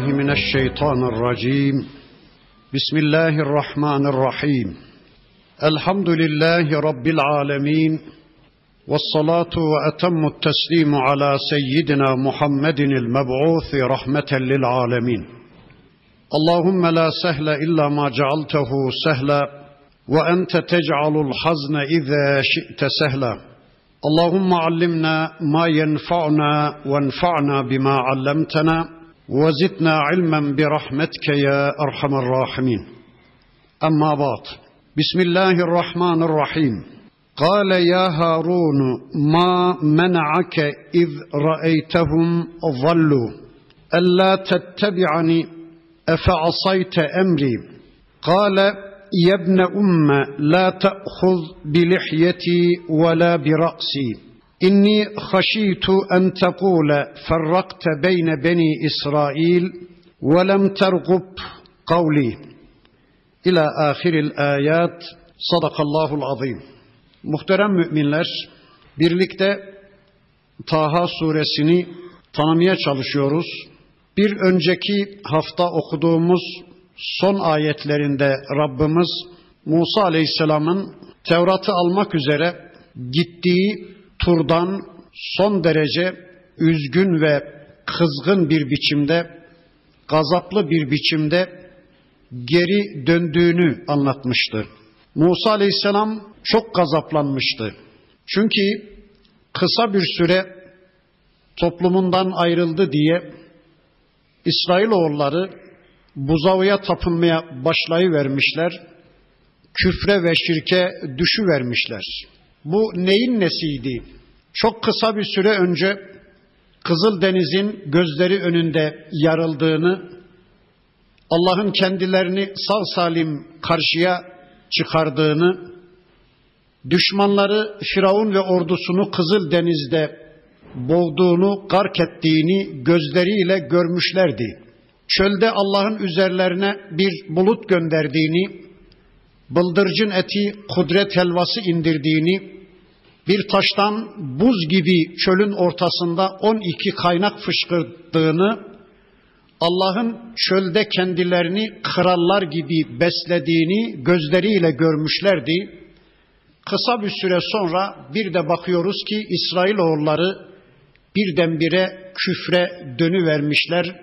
بالله من الشيطان الرجيم. بسم الله الرحمن الرحيم. الحمد لله رب العالمين والصلاة وأتم التسليم على سيدنا محمد المبعوث رحمة للعالمين. اللهم لا سهل إلا ما جعلته سهلا وأنت تجعل الحزن إذا شئت سهلا. اللهم علمنا ما ينفعنا وانفعنا بما علمتنا وزدنا علما برحمتك يا أرحم الراحمين. أما بعد بسم الله الرحمن الرحيم. قال يا هارون ما منعك إذ رأيتهم ضلوا ألا تتبعني؟ أفعصيت أمري؟ قال يا ابن أم لا تأخذ بلحيتي ولا برأسي. İnni haşitu en tekule ferrakte beyne beni İsrail ve lem tergub kavli ila ahiril ayat sadakallahul azim. Muhterem müminler birlikte Taha suresini tanımaya çalışıyoruz. Bir önceki hafta okuduğumuz son ayetlerinde Rabbimiz Musa Aleyhisselam'ın Tevrat'ı almak üzere gittiği turdan son derece üzgün ve kızgın bir biçimde, gazaplı bir biçimde geri döndüğünü anlatmıştı. Musa Aleyhisselam çok gazaplanmıştı. Çünkü kısa bir süre toplumundan ayrıldı diye İsrailoğulları buzağıya tapınmaya başlayıvermişler, küfre ve şirke düşüvermişler. Bu neyin nesiydi? Çok kısa bir süre önce Kızıldeniz'in gözleri önünde yarıldığını, Allah'ın kendilerini sağ salim karşıya çıkardığını, düşmanları Firavun ve ordusunu Kızıldeniz'de boğduğunu, gark ettiğini gözleriyle görmüşlerdi çölde Allah'ın üzerlerine bir bulut gönderdiğini, bıldırcın eti kudret helvası indirdiğini, bir taştan buz gibi çölün ortasında 12 kaynak fışkırdığını, Allah'ın çölde kendilerini krallar gibi beslediğini gözleriyle görmüşlerdi. Kısa bir süre sonra bir de bakıyoruz ki İsrailoğulları birdenbire küfre dönüvermişler,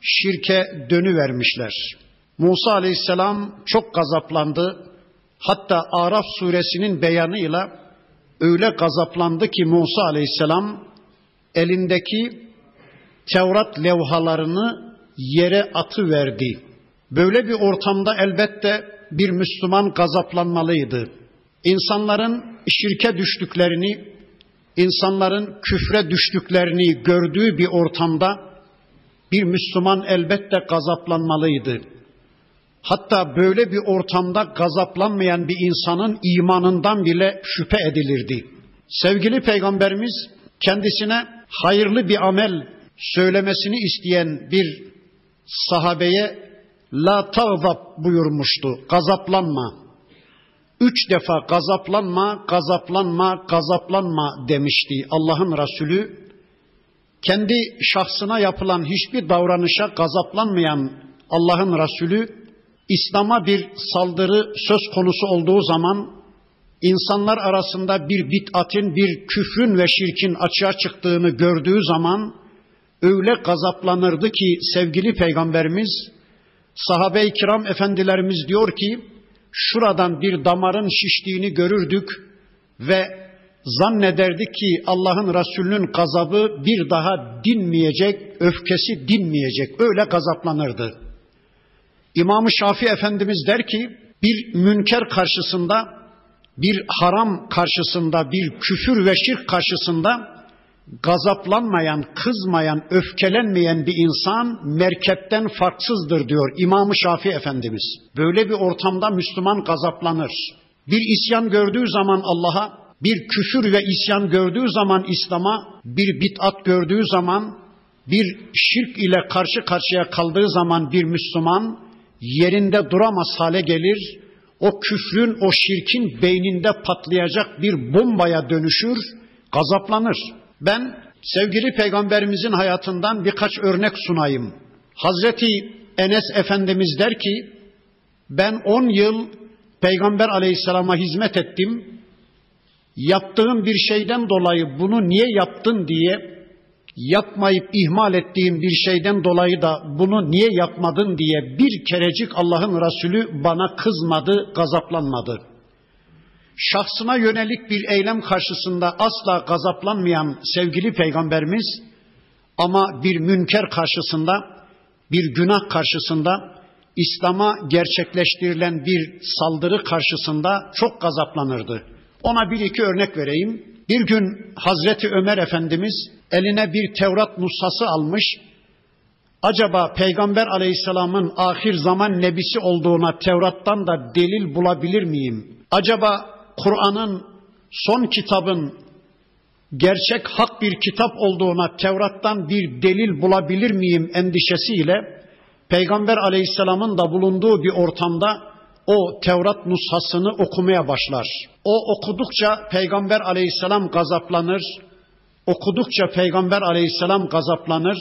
şirke dönüvermişler. Musa aleyhisselam çok gazaplandı. Hatta Araf suresinin beyanıyla öyle gazaplandı ki Musa aleyhisselam elindeki Tevrat levhalarını yere atı verdi. Böyle bir ortamda elbette bir Müslüman gazaplanmalıydı. İnsanların şirke düştüklerini, insanların küfre düştüklerini gördüğü bir ortamda bir Müslüman elbette gazaplanmalıydı. Hatta böyle bir ortamda gazaplanmayan bir insanın imanından bile şüphe edilirdi. Sevgili Peygamberimiz kendisine hayırlı bir amel söylemesini isteyen bir sahabeye la tağzap buyurmuştu. Gazaplanma. Üç defa gazaplanma, gazaplanma, gazaplanma demişti Allah'ın Resulü kendi şahsına yapılan hiçbir davranışa gazaplanmayan Allah'ın Resulü İslam'a bir saldırı söz konusu olduğu zaman insanlar arasında bir bid'atin, bir küfrün ve şirkin açığa çıktığını gördüğü zaman öyle gazaplanırdı ki sevgili peygamberimiz sahabe-i kiram efendilerimiz diyor ki şuradan bir damarın şiştiğini görürdük ve zannederdik ki Allah'ın Resulü'nün gazabı bir daha dinmeyecek, öfkesi dinmeyecek. Öyle gazaplanırdı. İmam-ı Şafii Efendimiz der ki bir münker karşısında, bir haram karşısında, bir küfür ve şirk karşısında gazaplanmayan, kızmayan, öfkelenmeyen bir insan merkepten farksızdır diyor İmam-ı Şafii Efendimiz. Böyle bir ortamda Müslüman gazaplanır. Bir isyan gördüğü zaman Allah'a bir küfür ve isyan gördüğü zaman İslam'a, bir bid'at gördüğü zaman, bir şirk ile karşı karşıya kaldığı zaman bir Müslüman yerinde duramaz hale gelir. O küfrün, o şirkin beyninde patlayacak bir bombaya dönüşür, gazaplanır. Ben sevgili peygamberimizin hayatından birkaç örnek sunayım. Hazreti Enes Efendimiz der ki ben 10 yıl Peygamber Aleyhisselam'a hizmet ettim. Yaptığım bir şeyden dolayı bunu niye yaptın diye yapmayıp ihmal ettiğim bir şeyden dolayı da bunu niye yapmadın diye bir kerecik Allah'ın Resulü bana kızmadı, gazaplanmadı. Şahsına yönelik bir eylem karşısında asla gazaplanmayan sevgili peygamberimiz ama bir münker karşısında, bir günah karşısında, İslam'a gerçekleştirilen bir saldırı karşısında çok gazaplanırdı. Ona bir iki örnek vereyim. Bir gün Hazreti Ömer Efendimiz eline bir Tevrat nushası almış. Acaba Peygamber Aleyhisselam'ın ahir zaman nebisi olduğuna Tevrat'tan da delil bulabilir miyim? Acaba Kur'an'ın son kitabın gerçek hak bir kitap olduğuna Tevrat'tan bir delil bulabilir miyim endişesiyle Peygamber Aleyhisselam'ın da bulunduğu bir ortamda o Tevrat nushasını okumaya başlar. O okudukça Peygamber Aleyhisselam gazaplanır, Okudukça Peygamber aleyhisselam gazaplanır.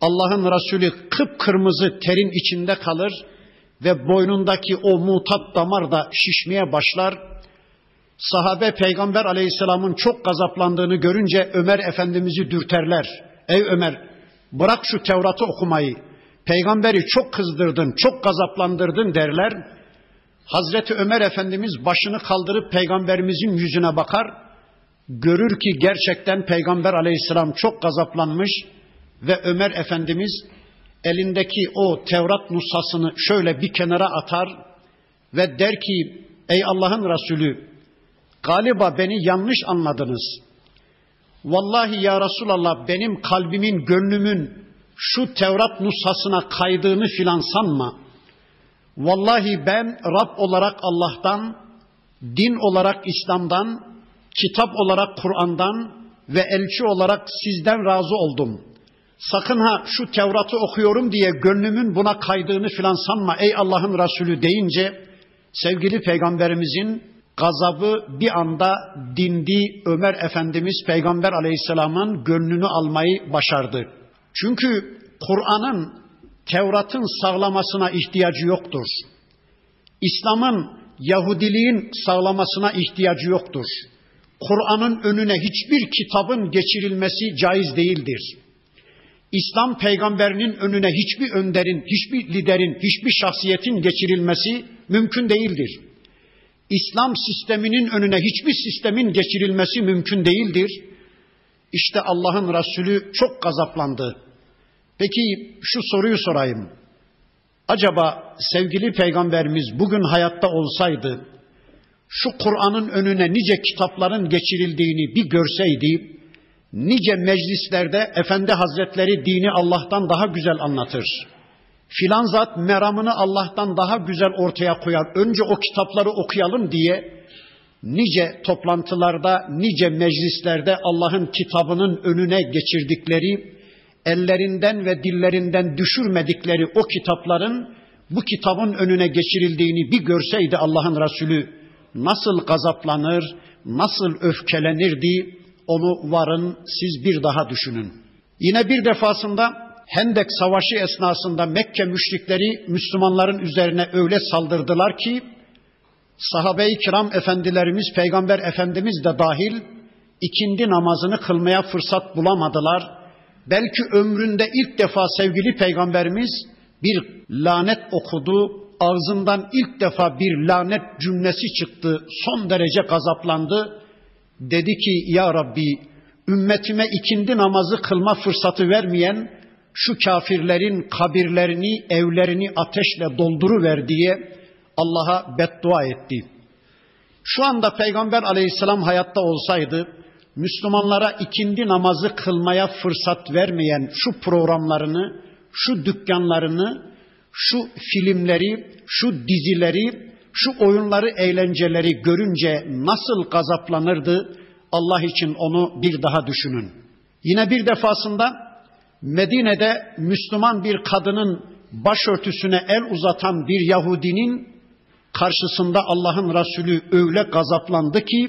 Allah'ın Resulü kıpkırmızı terin içinde kalır ve boynundaki o mutat damar da şişmeye başlar. Sahabe Peygamber aleyhisselamın çok gazaplandığını görünce Ömer Efendimiz'i dürterler. Ey Ömer bırak şu Tevrat'ı okumayı. Peygamberi çok kızdırdın, çok gazaplandırdın derler. Hazreti Ömer Efendimiz başını kaldırıp peygamberimizin yüzüne bakar görür ki gerçekten Peygamber aleyhisselam çok gazaplanmış ve Ömer Efendimiz elindeki o Tevrat nusasını şöyle bir kenara atar ve der ki ey Allah'ın Resulü galiba beni yanlış anladınız. Vallahi ya Resulallah benim kalbimin, gönlümün şu Tevrat nusasına kaydığını filan sanma. Vallahi ben Rab olarak Allah'tan, din olarak İslam'dan, kitap olarak Kur'an'dan ve elçi olarak sizden razı oldum. Sakın ha şu Tevrat'ı okuyorum diye gönlümün buna kaydığını filan sanma ey Allah'ın Resulü deyince sevgili peygamberimizin gazabı bir anda dindi. Ömer Efendimiz Peygamber Aleyhisselam'ın gönlünü almayı başardı. Çünkü Kur'an'ın Tevrat'ın sağlamasına ihtiyacı yoktur. İslam'ın Yahudiliğin sağlamasına ihtiyacı yoktur. Kur'an'ın önüne hiçbir kitabın geçirilmesi caiz değildir. İslam peygamberinin önüne hiçbir önderin, hiçbir liderin, hiçbir şahsiyetin geçirilmesi mümkün değildir. İslam sisteminin önüne hiçbir sistemin geçirilmesi mümkün değildir. İşte Allah'ın Resulü çok gazaplandı. Peki şu soruyu sorayım. Acaba sevgili peygamberimiz bugün hayatta olsaydı şu Kur'an'ın önüne nice kitapların geçirildiğini bir görseydi, nice meclislerde Efendi Hazretleri dini Allah'tan daha güzel anlatır. Filan zat meramını Allah'tan daha güzel ortaya koyar. Önce o kitapları okuyalım diye nice toplantılarda, nice meclislerde Allah'ın kitabının önüne geçirdikleri, ellerinden ve dillerinden düşürmedikleri o kitapların bu kitabın önüne geçirildiğini bir görseydi Allah'ın Resulü nasıl gazaplanır, nasıl öfkelenirdi onu varın siz bir daha düşünün. Yine bir defasında Hendek Savaşı esnasında Mekke müşrikleri Müslümanların üzerine öyle saldırdılar ki sahabe-i kiram efendilerimiz, peygamber efendimiz de dahil ikindi namazını kılmaya fırsat bulamadılar. Belki ömründe ilk defa sevgili peygamberimiz bir lanet okudu, ağzından ilk defa bir lanet cümlesi çıktı. Son derece gazaplandı. Dedi ki ya Rabbi ümmetime ikindi namazı kılma fırsatı vermeyen şu kafirlerin kabirlerini, evlerini ateşle dolduruver diye Allah'a beddua etti. Şu anda Peygamber aleyhisselam hayatta olsaydı Müslümanlara ikindi namazı kılmaya fırsat vermeyen şu programlarını, şu dükkanlarını, şu filmleri, şu dizileri, şu oyunları, eğlenceleri görünce nasıl gazaplanırdı? Allah için onu bir daha düşünün. Yine bir defasında Medine'de Müslüman bir kadının başörtüsüne el uzatan bir Yahudinin karşısında Allah'ın Resulü öyle gazaplandı ki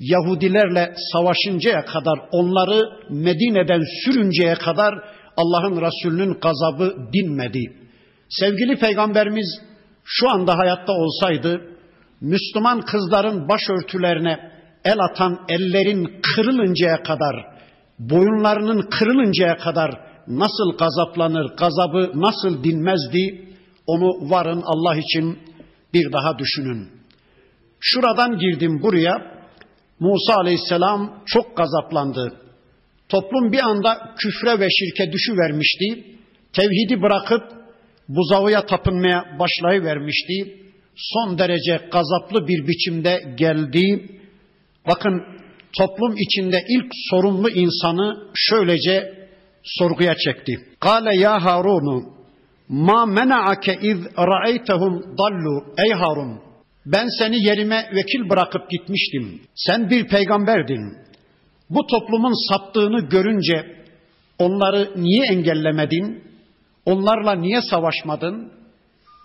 Yahudilerle savaşıncaya kadar onları Medine'den sürünceye kadar Allah'ın Resulünün gazabı dinmedi. Sevgili peygamberimiz şu anda hayatta olsaydı Müslüman kızların başörtülerine el atan ellerin kırılıncaya kadar, boyunlarının kırılıncaya kadar nasıl gazaplanır, gazabı nasıl dinmezdi, onu varın Allah için bir daha düşünün. Şuradan girdim buraya, Musa aleyhisselam çok gazaplandı. Toplum bir anda küfre ve şirke düşüvermişti. Tevhidi bırakıp buzağıya tapınmaya başlayıvermişti. Son derece gazaplı bir biçimde geldi. Bakın toplum içinde ilk sorumlu insanı şöylece sorguya çekti. Kale ya Harunu ma mena'ake iz ra'eytehum dallu ey Harun ben seni yerime vekil bırakıp gitmiştim. Sen bir peygamberdin. Bu toplumun saptığını görünce onları niye engellemedin? Onlarla niye savaşmadın?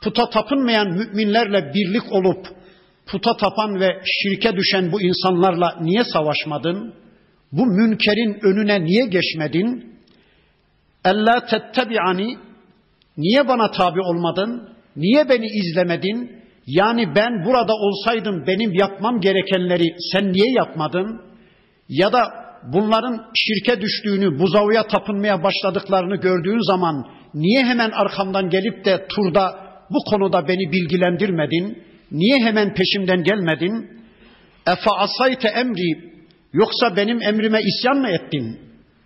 Puta tapınmayan müminlerle birlik olup puta tapan ve şirke düşen bu insanlarla niye savaşmadın? Bu münkerin önüne niye geçmedin? Ella tettebi'ani niye bana tabi olmadın? Niye beni izlemedin? Yani ben burada olsaydım benim yapmam gerekenleri sen niye yapmadın? Ya da bunların şirke düştüğünü, buzavuya tapınmaya başladıklarını gördüğün zaman niye hemen arkamdan gelip de turda bu konuda beni bilgilendirmedin? Niye hemen peşimden gelmedin? Efe asayte emri yoksa benim emrime isyan mı ettin?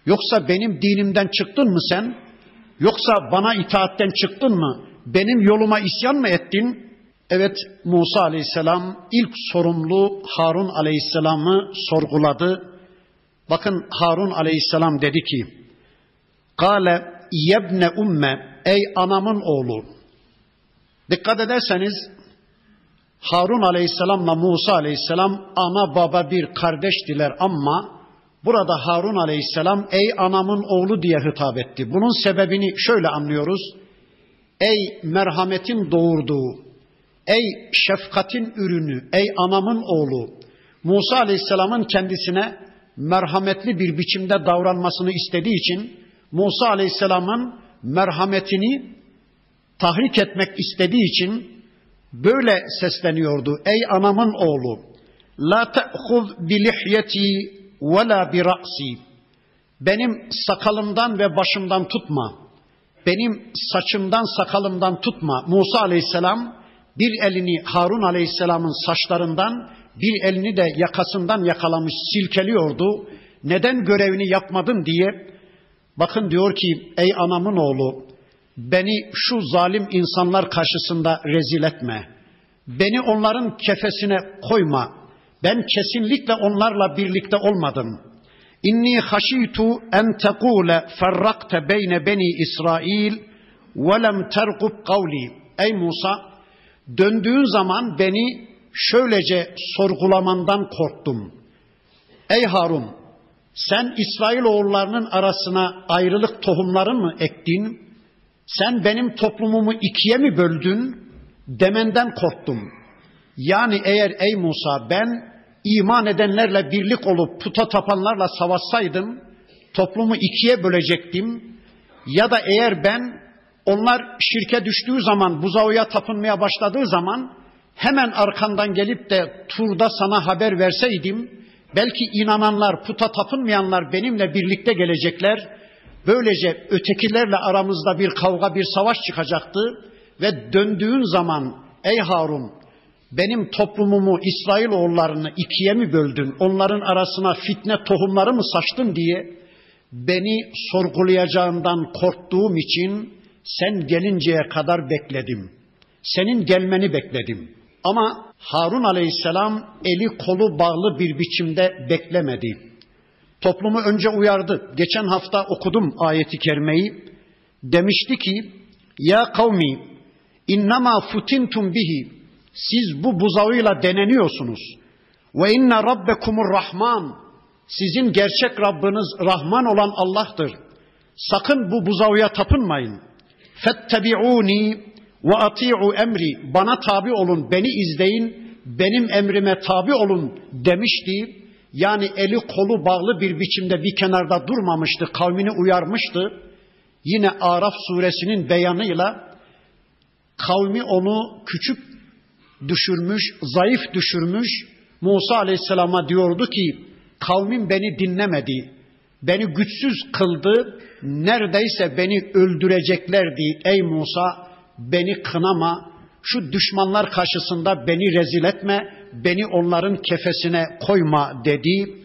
Yoksa benim dinimden çıktın mı sen? Yoksa bana itaatten çıktın mı? Benim yoluma isyan mı ettin? Evet Musa aleyhisselam ilk sorumlu Harun aleyhisselamı sorguladı. Bakın Harun aleyhisselam dedi ki Kale yebne umme ey anamın oğlu. Dikkat ederseniz Harun aleyhisselamla Musa aleyhisselam ana baba bir kardeştiler ama burada Harun aleyhisselam ey anamın oğlu diye hitap etti. Bunun sebebini şöyle anlıyoruz. Ey merhametin doğurduğu, ey şefkatin ürünü, ey anamın oğlu. Musa aleyhisselamın kendisine merhametli bir biçimde davranmasını istediği için Musa aleyhisselamın merhametini tahrik etmek istediği için böyle sesleniyordu. Ey anamın oğlu, la te'huz bi lihyeti ve la bi ra'si. Benim sakalımdan ve başımdan tutma. Benim saçımdan sakalımdan tutma. Musa aleyhisselam bir elini Harun aleyhisselamın saçlarından bir elini de yakasından yakalamış silkeliyordu. Neden görevini yapmadın diye bakın diyor ki ey anamın oğlu Beni şu zalim insanlar karşısında rezil etme. Beni onların kefesine koyma. Ben kesinlikle onlarla birlikte olmadım. İnni haşitu en tekule ferrakte beyne beni İsrail ve lem terkub kavli. Ey Musa, döndüğün zaman beni şöylece sorgulamandan korktum. Ey Harun, sen İsrail oğullarının arasına ayrılık tohumları mı ektin? sen benim toplumumu ikiye mi böldün demenden korktum. Yani eğer ey Musa ben iman edenlerle birlik olup puta tapanlarla savaşsaydım toplumu ikiye bölecektim. Ya da eğer ben onlar şirke düştüğü zaman buzağıya tapınmaya başladığı zaman hemen arkandan gelip de turda sana haber verseydim belki inananlar puta tapınmayanlar benimle birlikte gelecekler Böylece ötekilerle aramızda bir kavga, bir savaş çıkacaktı ve döndüğün zaman ey Harun benim toplumumu İsrail oğullarını ikiye mi böldün? Onların arasına fitne tohumları mı saçtın diye beni sorgulayacağından korktuğum için sen gelinceye kadar bekledim. Senin gelmeni bekledim. Ama Harun aleyhisselam eli kolu bağlı bir biçimde beklemedi. Toplumu önce uyardı. Geçen hafta okudum ayeti kerimeyi. Demişti ki ya kavmi innama futintum bihi siz bu buzağıyla deneniyorsunuz. Ve inne rabbekumur rahman sizin gerçek Rabbiniz Rahman olan Allah'tır. Sakın bu buzağıya tapınmayın. Fettebi'uni ve ati'u emri. Bana tabi olun, beni izleyin, benim emrime tabi olun demişti. Yani eli kolu bağlı bir biçimde bir kenarda durmamıştı, kavmini uyarmıştı. yine Araf suresinin beyanıyla kavmi onu küçük düşürmüş, zayıf düşürmüş. Musa aleyhisselama diyordu ki kavmin beni dinlemedi, beni güçsüz kıldı, neredeyse beni öldüreceklerdi. Ey Musa beni kınama, şu düşmanlar karşısında beni rezil etme, beni onların kefesine koyma dedi.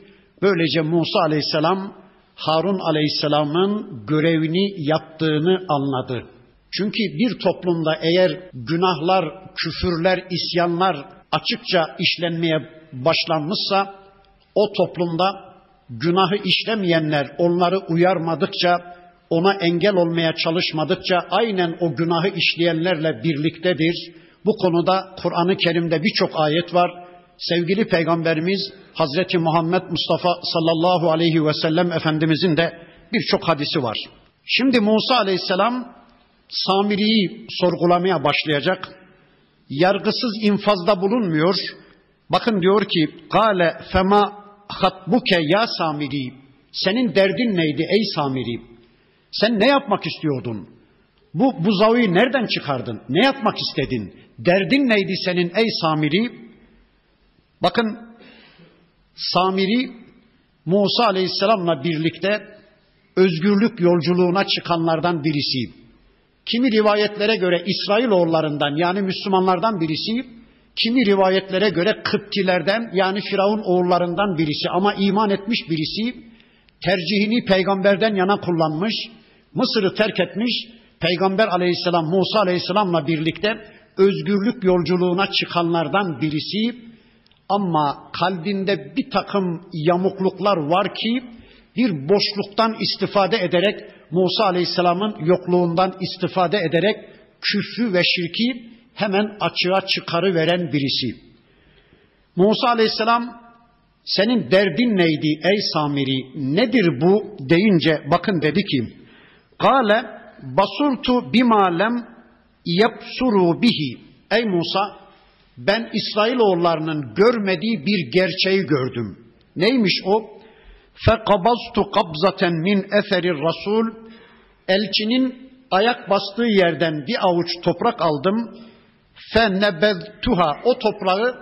Böylece Musa aleyhisselam Harun aleyhisselamın görevini yaptığını anladı. Çünkü bir toplumda eğer günahlar, küfürler, isyanlar açıkça işlenmeye başlanmışsa o toplumda günahı işlemeyenler onları uyarmadıkça, ona engel olmaya çalışmadıkça aynen o günahı işleyenlerle birliktedir. Bu konuda Kur'an-ı Kerim'de birçok ayet var. Sevgili Peygamberimiz Hazreti Muhammed Mustafa sallallahu aleyhi ve sellem Efendimizin de birçok hadisi var. Şimdi Musa aleyhisselam Samiri'yi sorgulamaya başlayacak. Yargısız infazda bulunmuyor. Bakın diyor ki, Gale fema hatbuke ya Samiri. Senin derdin neydi ey Samiri? Sen ne yapmak istiyordun? Bu buzağıyı nereden çıkardın? Ne yapmak istedin? Derdin neydi senin ey Samiri? Bakın Samiri Musa Aleyhisselam'la birlikte özgürlük yolculuğuna çıkanlardan birisi. Kimi rivayetlere göre İsrailoğullarından yani Müslümanlardan birisi, kimi rivayetlere göre Kıptilerden yani Firavun oğullarından birisi ama iman etmiş birisi, tercihini peygamberden yana kullanmış, Mısır'ı terk etmiş, Peygamber aleyhisselam Musa aleyhisselamla birlikte özgürlük yolculuğuna çıkanlardan birisi ama kalbinde bir takım yamukluklar var ki bir boşluktan istifade ederek Musa Aleyhisselam'ın yokluğundan istifade ederek küfrü ve şirki hemen açığa çıkarıveren birisi. Musa Aleyhisselam senin derdin neydi ey Samiri? Nedir bu deyince bakın dedi ki Kale basurtu bima lem yapsuru bihi. Ey Musa ben İsrailoğullarının görmediği bir gerçeği gördüm. Neymiş o? Fekabaztu kabzaten min eseri rasul. Elçinin ayak bastığı yerden bir avuç toprak aldım. Fennebeztuha o toprağı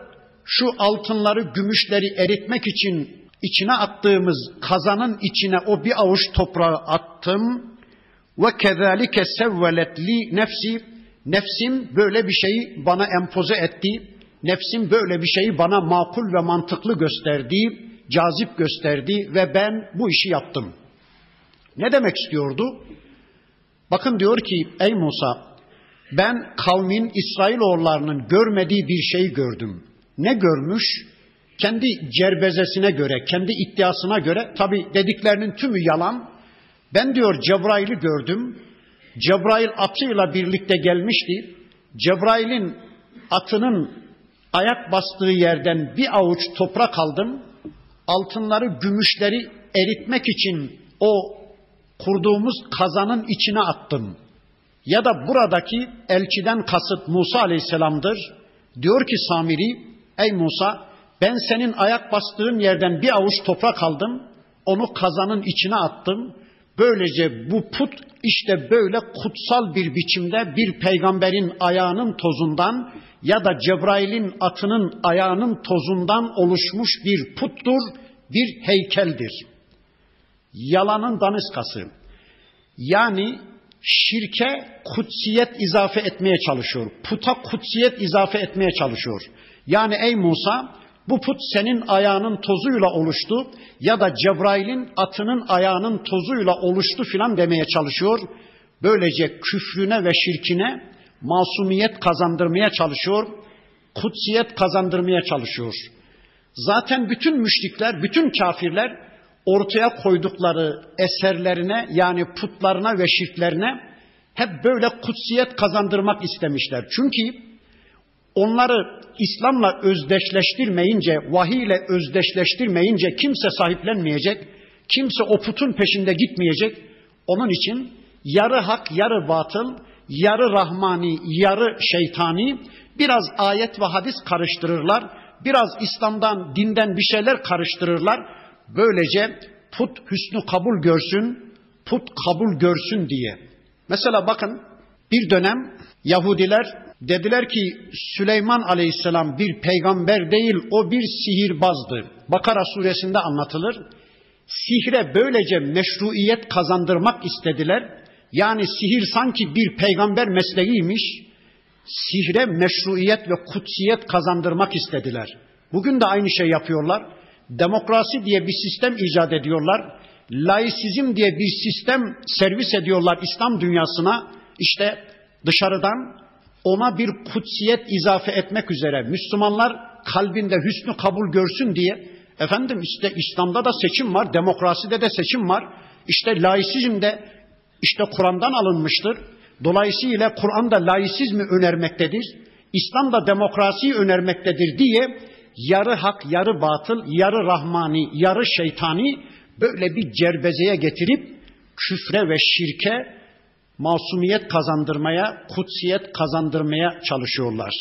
şu altınları, gümüşleri eritmek için içine attığımız kazanın içine o bir avuç toprağı attım. Ve kezalike sevvelet li nefsi nefsim böyle bir şeyi bana empoze etti. Nefsim böyle bir şeyi bana makul ve mantıklı gösterdi cazip gösterdi ve ben bu işi yaptım. Ne demek istiyordu? Bakın diyor ki ey Musa ben kavmin İsrailoğullarının görmediği bir şeyi gördüm. Ne görmüş? Kendi cerbezesine göre, kendi iddiasına göre tabi dediklerinin tümü yalan. Ben diyor Cebrail'i gördüm. Cebrail atıyla birlikte gelmişti. Cebrail'in atının ayak bastığı yerden bir avuç toprak aldım altınları, gümüşleri eritmek için o kurduğumuz kazanın içine attım. Ya da buradaki elçiden kasıt Musa Aleyhisselam'dır. Diyor ki Samiri, ey Musa ben senin ayak bastığın yerden bir avuç toprak aldım, onu kazanın içine attım. Böylece bu put işte böyle kutsal bir biçimde bir peygamberin ayağının tozundan ya da Cebrail'in atının ayağının tozundan oluşmuş bir puttur, bir heykeldir. Yalanın daniskası. Yani şirke kutsiyet izafe etmeye çalışıyor. Puta kutsiyet izafe etmeye çalışıyor. Yani ey Musa bu put senin ayağının tozuyla oluştu ya da Cebrail'in atının ayağının tozuyla oluştu filan demeye çalışıyor. Böylece küfrüne ve şirkine masumiyet kazandırmaya çalışıyor, kutsiyet kazandırmaya çalışıyor. Zaten bütün müşrikler, bütün kafirler ortaya koydukları eserlerine yani putlarına ve şirklerine hep böyle kutsiyet kazandırmak istemişler. Çünkü onları İslam'la özdeşleştirmeyince, vahiy ile özdeşleştirmeyince kimse sahiplenmeyecek, kimse o putun peşinde gitmeyecek. Onun için yarı hak, yarı batıl, yarı rahmani, yarı şeytani biraz ayet ve hadis karıştırırlar. Biraz İslam'dan, dinden bir şeyler karıştırırlar. Böylece put hüsnü kabul görsün, put kabul görsün diye. Mesela bakın bir dönem Yahudiler dediler ki Süleyman Aleyhisselam bir peygamber değil o bir sihirbazdı. Bakara suresinde anlatılır. Sihre böylece meşruiyet kazandırmak istediler. Yani sihir sanki bir peygamber mesleğiymiş. Sihre meşruiyet ve kutsiyet kazandırmak istediler. Bugün de aynı şey yapıyorlar. Demokrasi diye bir sistem icat ediyorlar. Laisizm diye bir sistem servis ediyorlar İslam dünyasına. İşte dışarıdan ona bir kutsiyet izafe etmek üzere Müslümanlar kalbinde hüsnü kabul görsün diye efendim işte İslam'da da seçim var, demokraside de seçim var. İşte laisizm de işte Kur'an'dan alınmıştır. Dolayısıyla Kur'an'da laisizmi önermektedir. İslam da demokrasiyi önermektedir diye yarı hak, yarı batıl, yarı rahmani, yarı şeytani böyle bir cerbezeye getirip küfre ve şirke masumiyet kazandırmaya, kutsiyet kazandırmaya çalışıyorlar.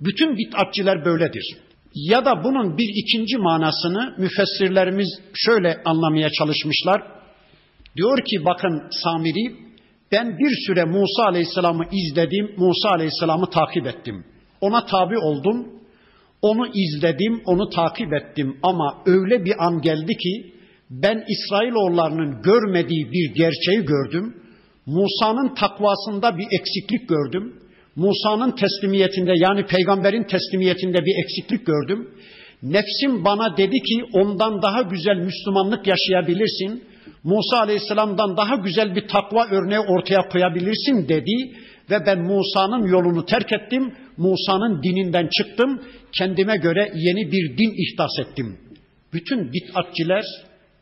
Bütün bid'atçiler böyledir. Ya da bunun bir ikinci manasını müfessirlerimiz şöyle anlamaya çalışmışlar. Diyor ki bakın Samiri, ben bir süre Musa Aleyhisselam'ı izledim, Musa Aleyhisselam'ı takip ettim. Ona tabi oldum, onu izledim, onu takip ettim ama öyle bir an geldi ki ben İsrailoğullarının görmediği bir gerçeği gördüm. Musa'nın takvasında bir eksiklik gördüm. Musa'nın teslimiyetinde yani peygamberin teslimiyetinde bir eksiklik gördüm. Nefsim bana dedi ki ondan daha güzel Müslümanlık yaşayabilirsin. Musa Aleyhisselam'dan daha güzel bir takva örneği ortaya koyabilirsin dedi ve ben Musa'nın yolunu terk ettim. Musa'nın dininden çıktım. Kendime göre yeni bir din ihdas ettim. Bütün bid'atçiler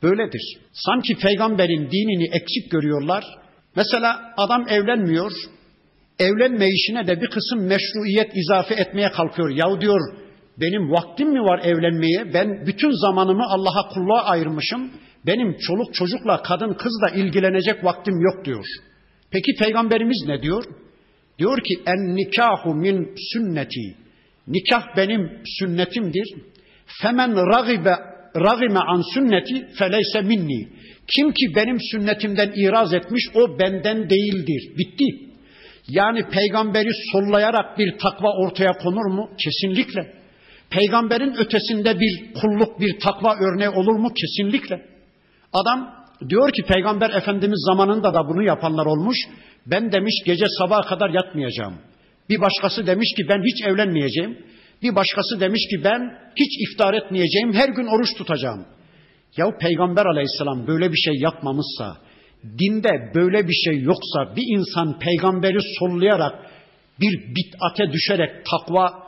böyledir. Sanki peygamberin dinini eksik görüyorlar. Mesela adam evlenmiyor. Evlenme işine de bir kısım meşruiyet izafe etmeye kalkıyor. Yahu diyor benim vaktim mi var evlenmeye? Ben bütün zamanımı Allah'a kulluğa ayırmışım. Benim çoluk çocukla, kadın kızla ilgilenecek vaktim yok diyor. Peki peygamberimiz ne diyor? Diyor ki en nikahu min sünneti. Nikah benim sünnetimdir. Femen ragibe ragime an sünneti feleyse minni. Kim ki benim sünnetimden iraz etmiş o benden değildir. Bitti. Yani peygamberi sollayarak bir takva ortaya konur mu? Kesinlikle. Peygamberin ötesinde bir kulluk, bir takva örneği olur mu? Kesinlikle. Adam diyor ki Peygamber Efendimiz zamanında da bunu yapanlar olmuş. Ben demiş gece sabaha kadar yatmayacağım. Bir başkası demiş ki ben hiç evlenmeyeceğim. Bir başkası demiş ki ben hiç iftar etmeyeceğim. Her gün oruç tutacağım. Ya Peygamber Aleyhisselam böyle bir şey yapmamışsa, dinde böyle bir şey yoksa bir insan peygamberi sollayarak bir bit'ate düşerek takva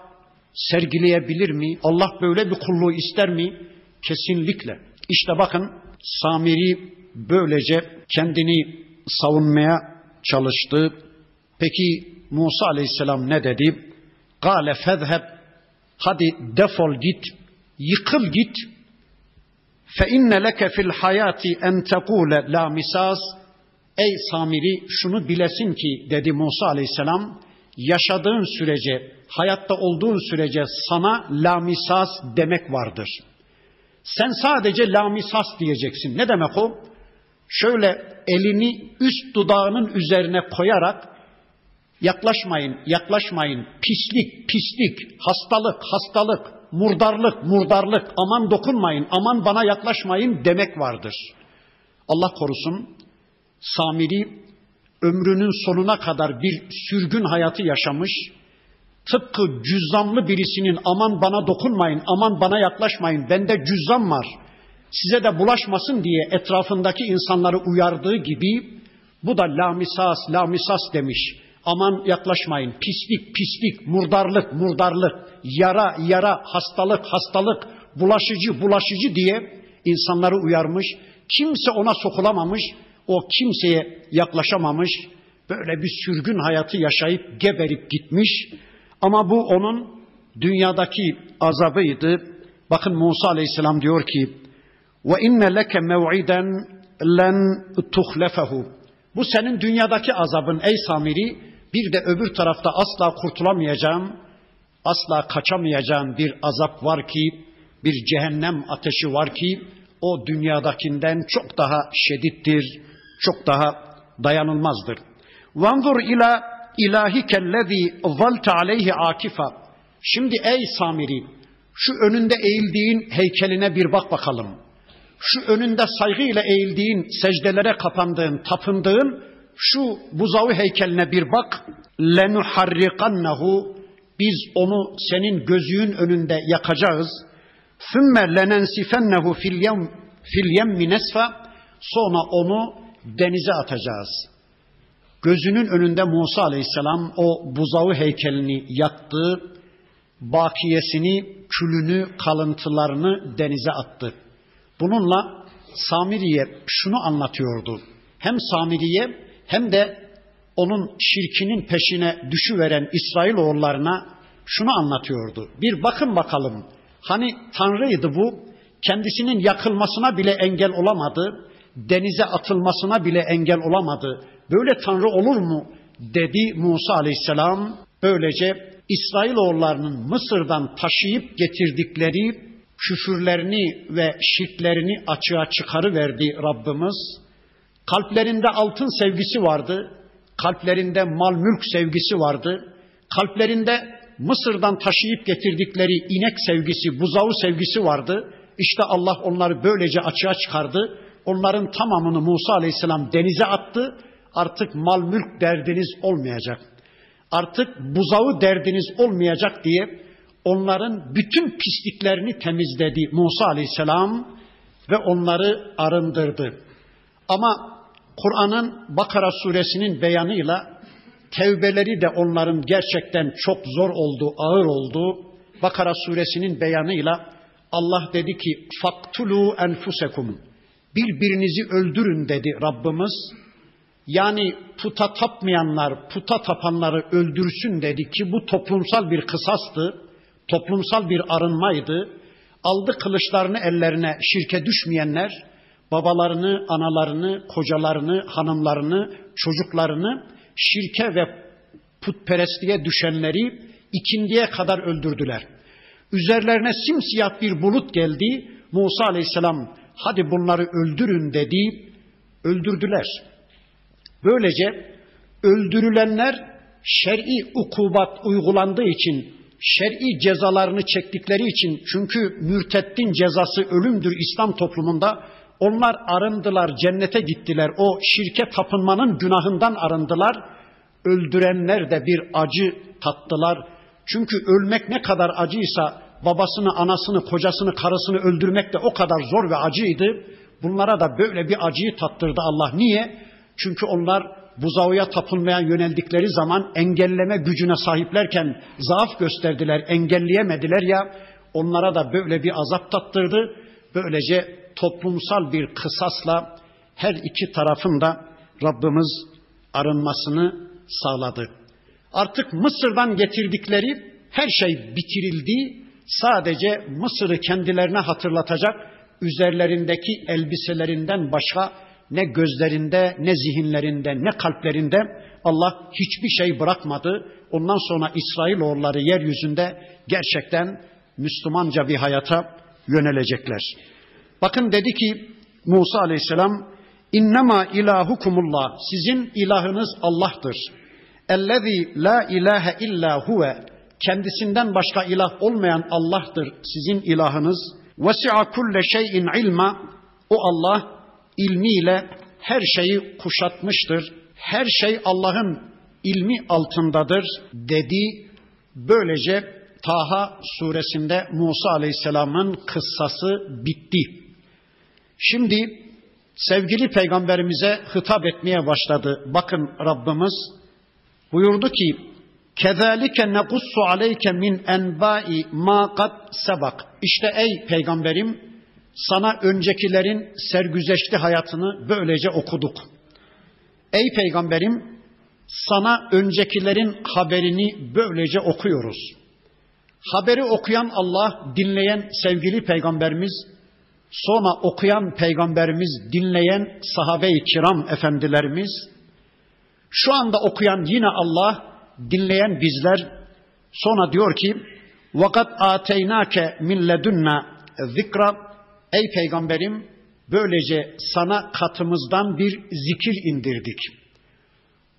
sergileyebilir mi? Allah böyle bir kulluğu ister mi? Kesinlikle. İşte bakın Samiri böylece kendini savunmaya çalıştı. Peki Musa aleyhisselam ne dedi? Gale fezheb hadi defol git, yıkıl git. İnne leke fil hayati en tekule la misas. Ey Samiri şunu bilesin ki dedi Musa aleyhisselam yaşadığın sürece, hayatta olduğun sürece sana la misas demek vardır.'' Sen sadece lamisas diyeceksin. Ne demek o? Şöyle elini üst dudağının üzerine koyarak yaklaşmayın, yaklaşmayın, pislik, pislik, hastalık, hastalık, murdarlık, murdarlık, aman dokunmayın, aman bana yaklaşmayın demek vardır. Allah korusun, Samiri ömrünün sonuna kadar bir sürgün hayatı yaşamış, Tıpkı cüzzamlı birisinin aman bana dokunmayın, aman bana yaklaşmayın, bende cüzzam var, size de bulaşmasın diye etrafındaki insanları uyardığı gibi bu da lamisas, lamisas demiş. Aman yaklaşmayın, pislik, pislik, murdarlık, murdarlık, yara, yara, hastalık, hastalık, bulaşıcı, bulaşıcı diye insanları uyarmış. Kimse ona sokulamamış, o kimseye yaklaşamamış. Böyle bir sürgün hayatı yaşayıp geberip gitmiş. Ama bu onun dünyadaki azabıydı. Bakın Musa Aleyhisselam diyor ki: "Ve inne leke mev'iden len tuhlefahu." Bu senin dünyadaki azabın ey Samiri. Bir de öbür tarafta asla kurtulamayacağım, asla kaçamayacağım bir azap var ki, bir cehennem ateşi var ki o dünyadakinden çok daha şedittir, çok daha dayanılmazdır. Vanzur ila ilahikellezi zalta aleyhi akifa. Şimdi ey Samiri şu önünde eğildiğin heykeline bir bak bakalım. Şu önünde saygıyla eğildiğin, secdelere kapandığın, tapındığın şu buzağı heykeline bir bak. Lenuharrikannehu biz onu senin gözüğün önünde yakacağız. Sümme lenensifennehu fil yem fil yemmi nesfa sonra onu denize atacağız. Gözünün önünde Musa Aleyhisselam o buzağı heykelini yaktı, bakiyesini, külünü, kalıntılarını denize attı. Bununla Samiriye şunu anlatıyordu. Hem Samiriye hem de onun şirkinin peşine düşüveren İsrailoğullarına şunu anlatıyordu. Bir bakın bakalım. Hani Tanrı'ydı bu. Kendisinin yakılmasına bile engel olamadı. Denize atılmasına bile engel olamadı. Böyle Tanrı olur mu? dedi Musa Aleyhisselam. Böylece İsrailoğullarının Mısır'dan taşıyıp getirdikleri küfürlerini ve şirklerini açığa çıkarıverdi Rabbimiz. Kalplerinde altın sevgisi vardı. Kalplerinde mal mülk sevgisi vardı. Kalplerinde Mısır'dan taşıyıp getirdikleri inek sevgisi, buzağı sevgisi vardı. İşte Allah onları böylece açığa çıkardı. Onların tamamını Musa Aleyhisselam denize attı. Artık mal mülk derdiniz olmayacak. Artık buzağı derdiniz olmayacak diye onların bütün pisliklerini temizledi Musa Aleyhisselam ve onları arındırdı. Ama Kur'an'ın Bakara suresinin beyanıyla tevbeleri de onların gerçekten çok zor oldu, ağır oldu. Bakara suresinin beyanıyla Allah dedi ki faktulu enfusekum birbirinizi öldürün dedi Rabbimiz. Yani puta tapmayanlar puta tapanları öldürsün dedi ki bu toplumsal bir kısastı, toplumsal bir arınmaydı. Aldı kılıçlarını ellerine şirke düşmeyenler babalarını, analarını, kocalarını, hanımlarını, çocuklarını şirke ve putperestliğe düşenleri ikindiye kadar öldürdüler. Üzerlerine simsiyah bir bulut geldi. Musa aleyhisselam hadi bunları öldürün dedi. Öldürdüler. Böylece öldürülenler şer'i ukubat uygulandığı için, şer'i cezalarını çektikleri için çünkü mürtettin cezası ölümdür İslam toplumunda onlar arındılar, cennete gittiler. O şirke tapınmanın günahından arındılar. Öldürenler de bir acı tattılar. Çünkü ölmek ne kadar acıysa babasını, anasını, kocasını, karısını öldürmek de o kadar zor ve acıydı. Bunlara da böyle bir acıyı tattırdı Allah. Niye? Çünkü onlar buzağıya tapınmaya yöneldikleri zaman engelleme gücüne sahiplerken zaaf gösterdiler, engelleyemediler ya onlara da böyle bir azap tattırdı. Böylece toplumsal bir kısasla her iki tarafın da Rabbimiz arınmasını sağladı. Artık Mısır'dan getirdikleri her şey bitirildi. Sadece Mısır'ı kendilerine hatırlatacak üzerlerindeki elbiselerinden başka ne gözlerinde, ne zihinlerinde, ne kalplerinde Allah hiçbir şey bırakmadı. Ondan sonra İsrailoğulları yeryüzünde gerçekten Müslümanca bir hayata yönelecekler. Bakın dedi ki Musa aleyhisselam innema ilahukumullah sizin ilahınız Allah'tır. Ellezî la ilahe illa huve kendisinden başka ilah olmayan Allah'tır sizin ilahınız. Vesi'a kulle şeyin ilma o Allah ilmiyle her şeyi kuşatmıştır. Her şey Allah'ın ilmi altındadır dedi. Böylece Taha suresinde Musa Aleyhisselam'ın kıssası bitti. Şimdi sevgili peygamberimize hitap etmeye başladı. Bakın Rabbimiz buyurdu ki Kezalike nekussu aleyke min enbai ma kad sebak. İşte ey peygamberim sana öncekilerin sergüzeşli hayatını böylece okuduk. Ey peygamberim sana öncekilerin haberini böylece okuyoruz. Haberi okuyan Allah, dinleyen sevgili peygamberimiz Sonra okuyan peygamberimiz, dinleyen sahabe-i kiram efendilerimiz, şu anda okuyan yine Allah, dinleyen bizler, sonra diyor ki, vakat ateynake min ledunna zikra, ey peygamberim, Böylece sana katımızdan bir zikir indirdik.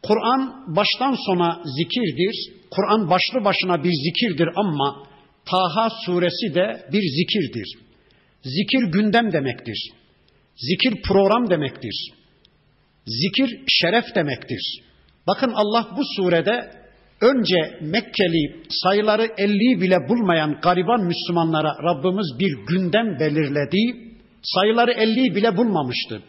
Kur'an baştan sona zikirdir. Kur'an başlı başına bir zikirdir ama Taha suresi de bir zikirdir. Zikir gündem demektir. Zikir program demektir. Zikir şeref demektir. Bakın Allah bu surede önce Mekkeli sayıları 50'yi bile bulmayan gariban Müslümanlara Rabbimiz bir gündem belirledi. Sayıları 50'yi bile bulmamıştı.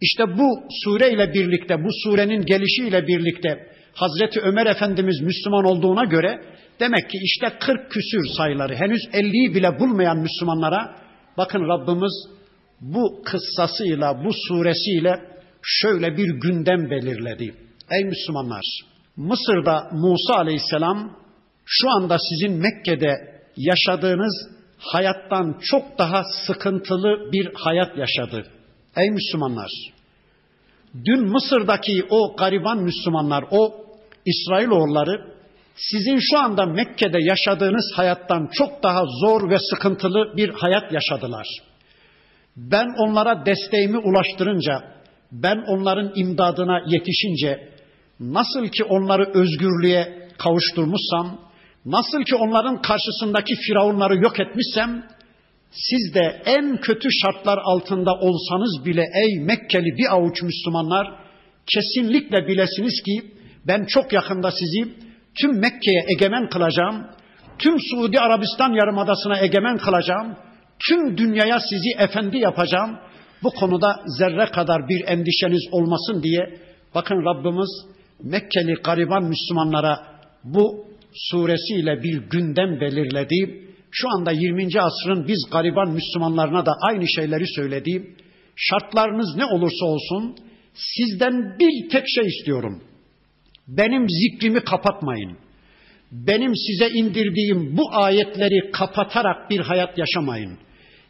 İşte bu sureyle birlikte, bu surenin gelişiyle birlikte Hazreti Ömer Efendimiz Müslüman olduğuna göre demek ki işte 40 küsür sayıları henüz 50'yi bile bulmayan Müslümanlara bakın Rabbimiz bu kıssasıyla, bu suresiyle şöyle bir gündem belirledi. Ey Müslümanlar! Mısır'da Musa Aleyhisselam şu anda sizin Mekke'de yaşadığınız hayattan çok daha sıkıntılı bir hayat yaşadı. Ey Müslümanlar! Dün Mısır'daki o gariban Müslümanlar, o İsrailoğulları sizin şu anda Mekke'de yaşadığınız hayattan çok daha zor ve sıkıntılı bir hayat yaşadılar. Ben onlara desteğimi ulaştırınca, ben onların imdadına yetişince, nasıl ki onları özgürlüğe kavuşturmuşsam, nasıl ki onların karşısındaki firavunları yok etmişsem, siz de en kötü şartlar altında olsanız bile ey Mekkeli bir avuç Müslümanlar, kesinlikle bilesiniz ki ben çok yakında sizi tüm Mekke'ye egemen kılacağım, tüm Suudi Arabistan yarımadasına egemen kılacağım, tüm dünyaya sizi efendi yapacağım. Bu konuda zerre kadar bir endişeniz olmasın diye bakın Rabbimiz Mekkeli gariban Müslümanlara bu suresiyle bir gündem belirledi. Şu anda 20. asrın biz gariban Müslümanlarına da aynı şeyleri söyledi. Şartlarınız ne olursa olsun sizden bir tek şey istiyorum. Benim zikrimi kapatmayın. Benim size indirdiğim bu ayetleri kapatarak bir hayat yaşamayın.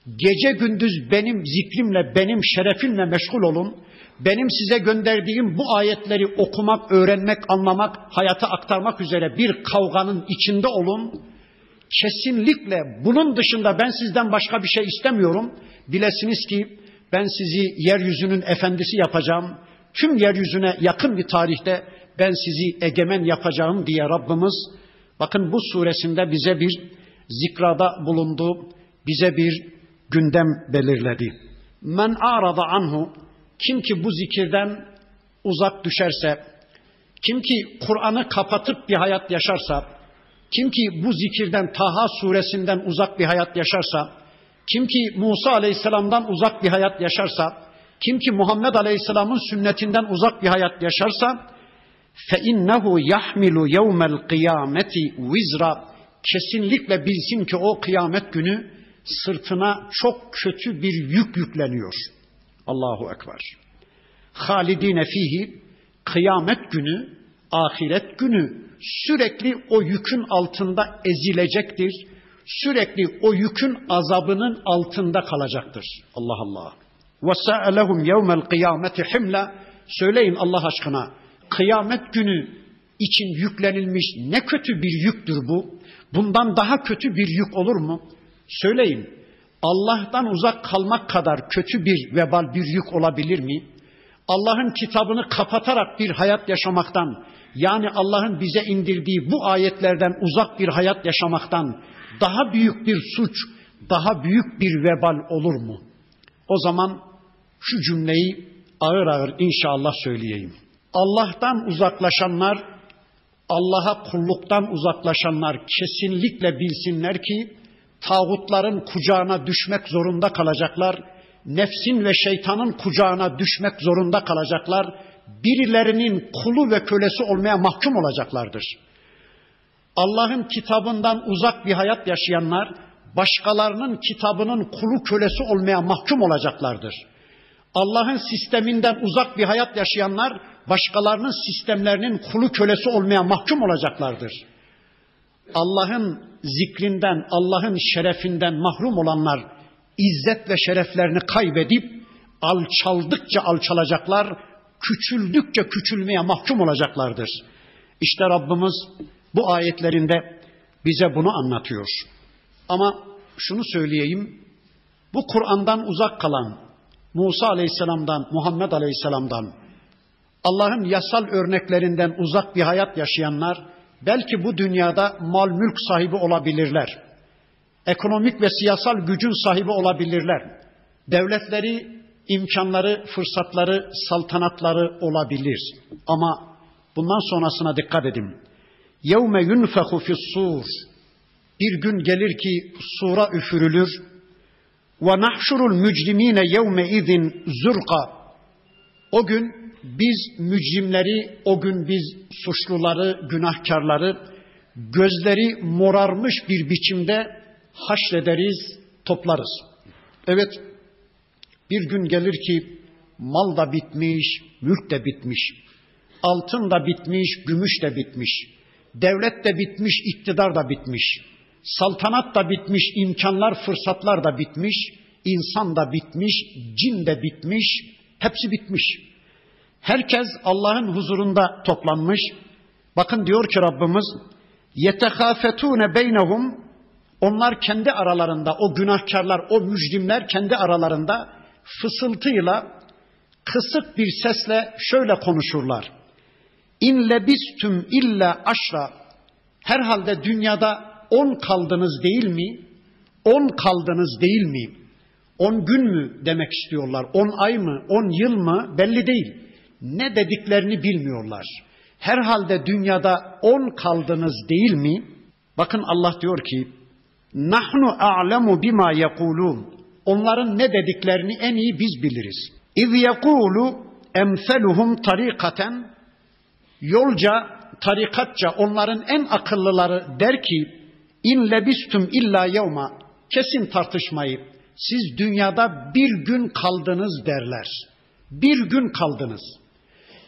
Gece gündüz benim zikrimle, benim şerefimle meşgul olun. Benim size gönderdiğim bu ayetleri okumak, öğrenmek, anlamak, hayata aktarmak üzere bir kavganın içinde olun. Kesinlikle bunun dışında ben sizden başka bir şey istemiyorum. Bilesiniz ki ben sizi yeryüzünün efendisi yapacağım. Tüm yeryüzüne yakın bir tarihte ben sizi egemen yapacağım diye Rabbimiz bakın bu suresinde bize bir zikrada bulundu, bize bir gündem belirledi. Men arada anhu kim ki bu zikirden uzak düşerse, kim ki Kur'an'ı kapatıp bir hayat yaşarsa, kim ki bu zikirden Taha suresinden uzak bir hayat yaşarsa, kim ki Musa aleyhisselamdan uzak bir hayat yaşarsa, kim ki Muhammed aleyhisselamın sünnetinden uzak bir hayat yaşarsa, فَاِنَّهُ يَحْمِلُ يَوْمَ الْقِيَامَةِ وِزْرًا Kesinlikle bilsin ki o kıyamet günü sırtına çok kötü bir yük yükleniyor. Allahu Ekber. Halidine fihi kıyamet günü, ahiret günü sürekli o yükün altında ezilecektir. Sürekli o yükün azabının altında kalacaktır. Allah Allah. Ve sa'alehum yevmel kıyameti himla. Söyleyin Allah aşkına. Kıyamet günü için yüklenilmiş ne kötü bir yüktür bu. Bundan daha kötü bir yük olur mu? Söyleyin. Allah'tan uzak kalmak kadar kötü bir vebal bir yük olabilir mi? Allah'ın kitabını kapatarak bir hayat yaşamaktan, yani Allah'ın bize indirdiği bu ayetlerden uzak bir hayat yaşamaktan daha büyük bir suç, daha büyük bir vebal olur mu? O zaman şu cümleyi ağır ağır inşallah söyleyeyim. Allah'tan uzaklaşanlar, Allah'a kulluktan uzaklaşanlar kesinlikle bilsinler ki tağutların kucağına düşmek zorunda kalacaklar. Nefsin ve şeytanın kucağına düşmek zorunda kalacaklar. Birilerinin kulu ve kölesi olmaya mahkum olacaklardır. Allah'ın kitabından uzak bir hayat yaşayanlar, başkalarının kitabının kulu kölesi olmaya mahkum olacaklardır. Allah'ın sisteminden uzak bir hayat yaşayanlar, başkalarının sistemlerinin kulu kölesi olmaya mahkum olacaklardır. Allah'ın zikrinden, Allah'ın şerefinden mahrum olanlar izzet ve şereflerini kaybedip alçaldıkça alçalacaklar, küçüldükçe küçülmeye mahkum olacaklardır. İşte Rabbimiz bu ayetlerinde bize bunu anlatıyor. Ama şunu söyleyeyim, bu Kur'an'dan uzak kalan, Musa Aleyhisselam'dan, Muhammed Aleyhisselam'dan, Allah'ın yasal örneklerinden uzak bir hayat yaşayanlar belki bu dünyada mal mülk sahibi olabilirler. Ekonomik ve siyasal gücün sahibi olabilirler. Devletleri, imkanları, fırsatları, saltanatları olabilir. Ama bundan sonrasına dikkat edin. Yevme yunfehu fissur. Bir gün gelir ki sura üfürülür. Ve nahşurul mücrimine yevme izin zurqa. O gün biz mücrimleri, o gün biz suçluları, günahkarları gözleri morarmış bir biçimde haşrederiz, toplarız. Evet, bir gün gelir ki mal da bitmiş, mülk de bitmiş, altın da bitmiş, gümüş de bitmiş, devlet de bitmiş, iktidar da bitmiş, saltanat da bitmiş, imkanlar, fırsatlar da bitmiş, insan da bitmiş, cin de bitmiş, hepsi bitmiş. Herkes Allah'ın huzurunda toplanmış. Bakın diyor ki Rabbimiz, yetehafetune beynehum onlar kendi aralarında o günahkarlar, o mücrimler kendi aralarında fısıltıyla kısık bir sesle şöyle konuşurlar. İn lebistüm illa aşra. Herhalde dünyada on kaldınız değil mi? On kaldınız değil mi? On gün mü demek istiyorlar? On ay mı? On yıl mı? Belli değil. Ne dediklerini bilmiyorlar. Herhalde dünyada on kaldınız değil mi? Bakın Allah diyor ki Nahnu a'lemu bima yekulun. Onların ne dediklerini en iyi biz biliriz. İz yekulu emseluhum tarikaten yolca, tarikatça onların en akıllıları der ki in lebistum illa yevma kesin tartışmayı siz dünyada bir gün kaldınız derler. Bir gün kaldınız.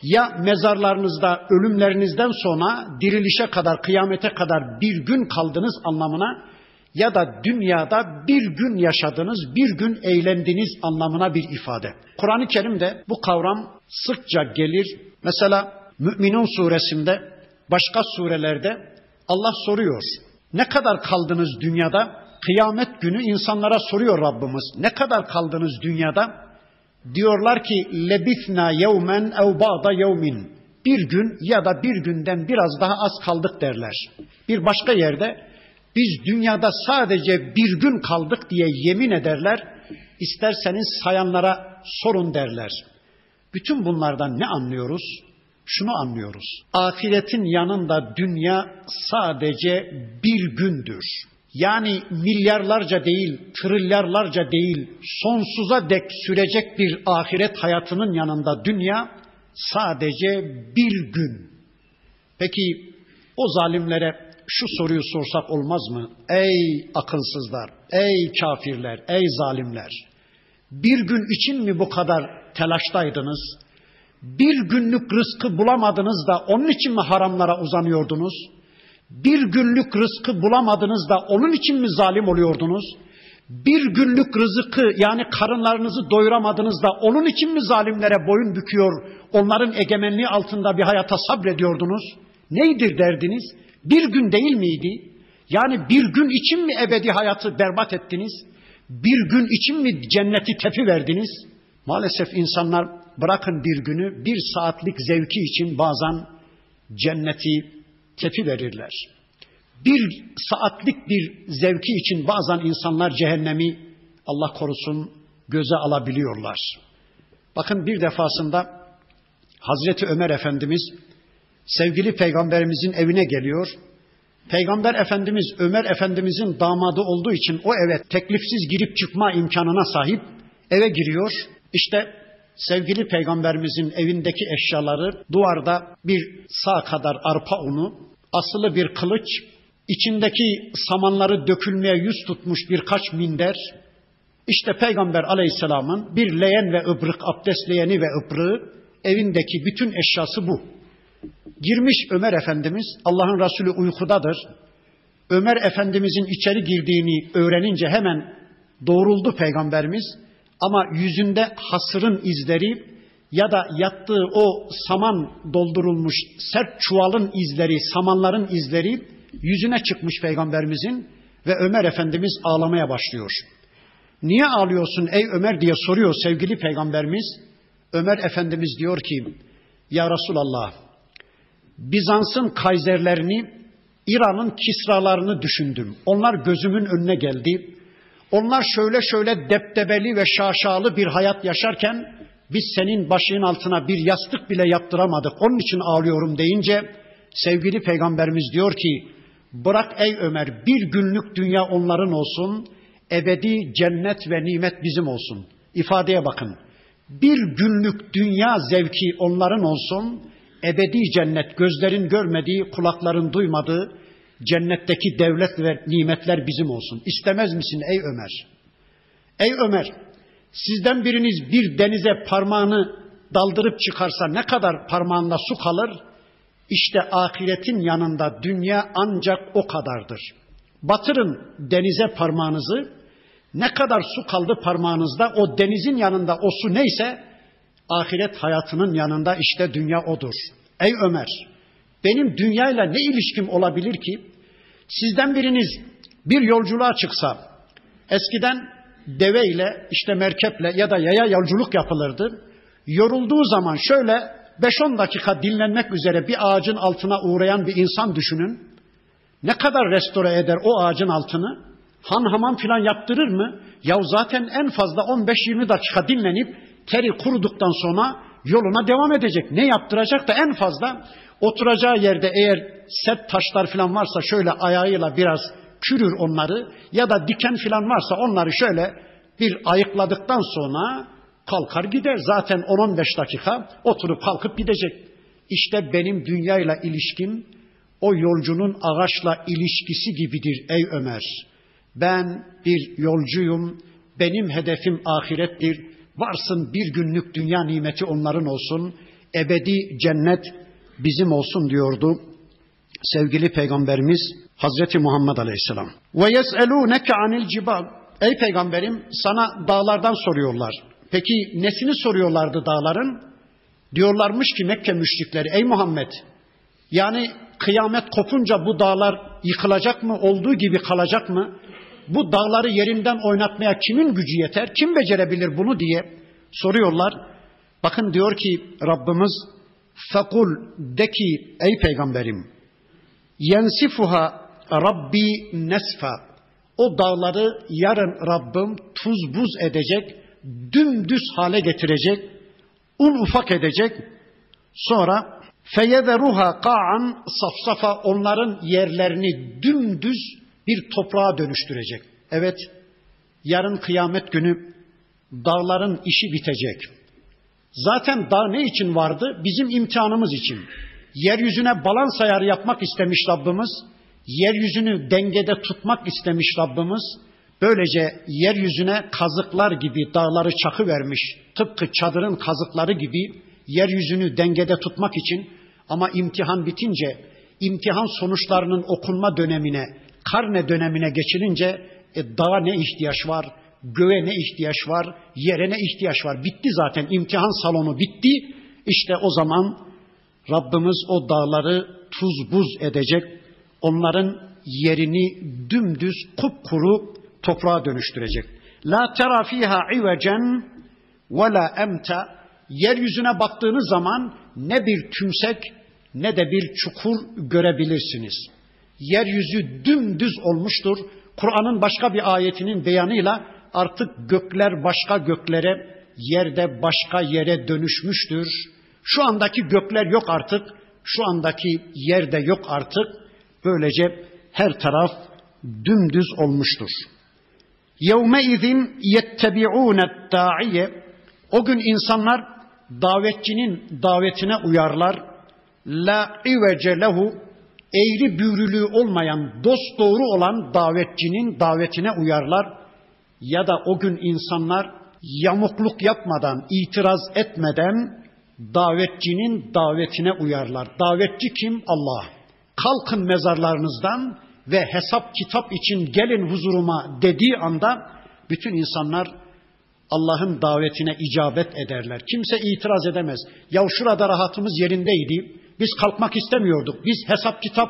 Ya mezarlarınızda ölümlerinizden sonra dirilişe kadar, kıyamete kadar bir gün kaldınız anlamına ya da dünyada bir gün yaşadınız, bir gün eğlendiniz anlamına bir ifade. Kur'an-ı Kerim'de bu kavram sıkça gelir. Mesela Müminun suresinde, başka surelerde Allah soruyor. Ne kadar kaldınız dünyada? Kıyamet günü insanlara soruyor Rabbimiz. Ne kadar kaldınız dünyada? Diyorlar ki lebithna yevmen ev ba'da yevmin. Bir gün ya da bir günden biraz daha az kaldık derler. Bir başka yerde biz dünyada sadece bir gün kaldık diye yemin ederler. İsterseniz sayanlara sorun derler. Bütün bunlardan ne anlıyoruz? Şunu anlıyoruz. Ahiretin yanında dünya sadece bir gündür. Yani milyarlarca değil, trilyarlarca değil, sonsuza dek sürecek bir ahiret hayatının yanında dünya sadece bir gün. Peki o zalimlere şu soruyu sorsak olmaz mı? Ey akılsızlar, ey kafirler, ey zalimler. Bir gün için mi bu kadar telaştaydınız? Bir günlük rızkı bulamadınız da onun için mi haramlara uzanıyordunuz? Bir günlük rızkı bulamadınız da onun için mi zalim oluyordunuz? Bir günlük rızkı yani karınlarınızı doyuramadınız da onun için mi zalimlere boyun büküyor, onların egemenliği altında bir hayata sabrediyordunuz? Neydir derdiniz? Bir gün değil miydi? Yani bir gün için mi ebedi hayatı berbat ettiniz? Bir gün için mi cenneti tepi verdiniz? Maalesef insanlar bırakın bir günü bir saatlik zevki için bazen cenneti tepi verirler. Bir saatlik bir zevki için bazen insanlar cehennemi Allah korusun göze alabiliyorlar. Bakın bir defasında Hazreti Ömer Efendimiz sevgili peygamberimizin evine geliyor. Peygamber Efendimiz Ömer Efendimizin damadı olduğu için o eve teklifsiz girip çıkma imkanına sahip eve giriyor. İşte sevgili peygamberimizin evindeki eşyaları duvarda bir sağ kadar arpa unu, asılı bir kılıç, içindeki samanları dökülmeye yüz tutmuş birkaç minder, işte Peygamber aleyhisselamın bir leyen ve ıbrık, abdest leyeni ve ıbrığı, evindeki bütün eşyası bu. Girmiş Ömer Efendimiz, Allah'ın Resulü uykudadır. Ömer Efendimizin içeri girdiğini öğrenince hemen doğruldu Peygamberimiz. Ama yüzünde hasırın izleri ya da yattığı o saman doldurulmuş sert çuvalın izleri, samanların izleri yüzüne çıkmış Peygamberimizin ve Ömer Efendimiz ağlamaya başlıyor. Niye ağlıyorsun ey Ömer diye soruyor sevgili peygamberimiz. Ömer Efendimiz diyor ki ya Resulallah Bizans'ın kayzerlerini İran'ın kisralarını düşündüm. Onlar gözümün önüne geldi. Onlar şöyle şöyle deptebeli ve şaşalı bir hayat yaşarken biz senin başının altına bir yastık bile yaptıramadık. Onun için ağlıyorum deyince sevgili peygamberimiz diyor ki bırak ey Ömer bir günlük dünya onların olsun ebedi cennet ve nimet bizim olsun. İfadeye bakın. Bir günlük dünya zevki onların olsun, ebedi cennet gözlerin görmediği, kulakların duymadığı cennetteki devlet ve nimetler bizim olsun. İstemez misin ey Ömer? Ey Ömer, sizden biriniz bir denize parmağını daldırıp çıkarsa ne kadar parmağında su kalır? İşte ahiretin yanında dünya ancak o kadardır. Batırın denize parmağınızı, ne kadar su kaldı parmağınızda o denizin yanında o su neyse ahiret hayatının yanında işte dünya odur. Ey Ömer benim dünyayla ne ilişkim olabilir ki? Sizden biriniz bir yolculuğa çıksa eskiden deveyle işte merkeple ya da yaya yolculuk yapılırdı. Yorulduğu zaman şöyle 5-10 dakika dinlenmek üzere bir ağacın altına uğrayan bir insan düşünün. Ne kadar restore eder o ağacın altını? Han hamam filan yaptırır mı? Ya zaten en fazla 15-20 dakika dinlenip teri kuruduktan sonra yoluna devam edecek. Ne yaptıracak da en fazla oturacağı yerde eğer set taşlar filan varsa şöyle ayağıyla biraz kürür onları ya da diken filan varsa onları şöyle bir ayıkladıktan sonra kalkar gider. Zaten 10-15 dakika oturup kalkıp gidecek. İşte benim dünyayla ilişkim o yolcunun ağaçla ilişkisi gibidir ey Ömer. Ben bir yolcuyum, benim hedefim ahirettir. Varsın bir günlük dünya nimeti onların olsun, ebedi cennet bizim olsun diyordu sevgili peygamberimiz Hazreti Muhammed Aleyhisselam. Ve yes'elûneke anil cibal. Ey peygamberim sana dağlardan soruyorlar. Peki nesini soruyorlardı dağların? Diyorlarmış ki Mekke müşrikleri ey Muhammed yani kıyamet kopunca bu dağlar yıkılacak mı olduğu gibi kalacak mı? bu dağları yerinden oynatmaya kimin gücü yeter? Kim becerebilir bunu diye soruyorlar. Bakın diyor ki Rabbimiz fakul de ki ey peygamberim yensifuha Rabbi nesfa o dağları yarın Rabbim tuz buz edecek, dümdüz hale getirecek, un ufak edecek. Sonra feyeveruha ka'an safsafa onların yerlerini dümdüz bir toprağa dönüştürecek. Evet, yarın kıyamet günü dağların işi bitecek. Zaten dağ ne için vardı? Bizim imtihanımız için. Yeryüzüne balans ayarı yapmak istemiş Rabbimiz. Yeryüzünü dengede tutmak istemiş Rabbimiz. Böylece yeryüzüne kazıklar gibi dağları çakı vermiş. Tıpkı çadırın kazıkları gibi yeryüzünü dengede tutmak için ama imtihan bitince imtihan sonuçlarının okunma dönemine karne dönemine geçilince e, dağa ne ihtiyaç var, göğe ne ihtiyaç var, yere ne ihtiyaç var. Bitti zaten imtihan salonu bitti. İşte o zaman Rabbimiz o dağları tuz buz edecek. Onların yerini dümdüz kupkuru toprağa dönüştürecek. La tera fiha ivecen ve la emta yeryüzüne baktığınız zaman ne bir tümsek ne de bir çukur görebilirsiniz yeryüzü dümdüz olmuştur. Kur'an'ın başka bir ayetinin beyanıyla artık gökler başka göklere, yerde başka yere dönüşmüştür. Şu andaki gökler yok artık, şu andaki yerde yok artık. Böylece her taraf dümdüz olmuştur. Yevme izin yettebi'ûne da'iye O gün insanlar davetçinin davetine uyarlar. La ivece lehu eğri büğrülüğü olmayan, dost doğru olan davetçinin davetine uyarlar ya da o gün insanlar yamukluk yapmadan, itiraz etmeden davetçinin davetine uyarlar. Davetçi kim? Allah. Kalkın mezarlarınızdan ve hesap kitap için gelin huzuruma dediği anda bütün insanlar Allah'ın davetine icabet ederler. Kimse itiraz edemez. Ya şurada rahatımız yerindeydi. Biz kalkmak istemiyorduk. Biz hesap kitap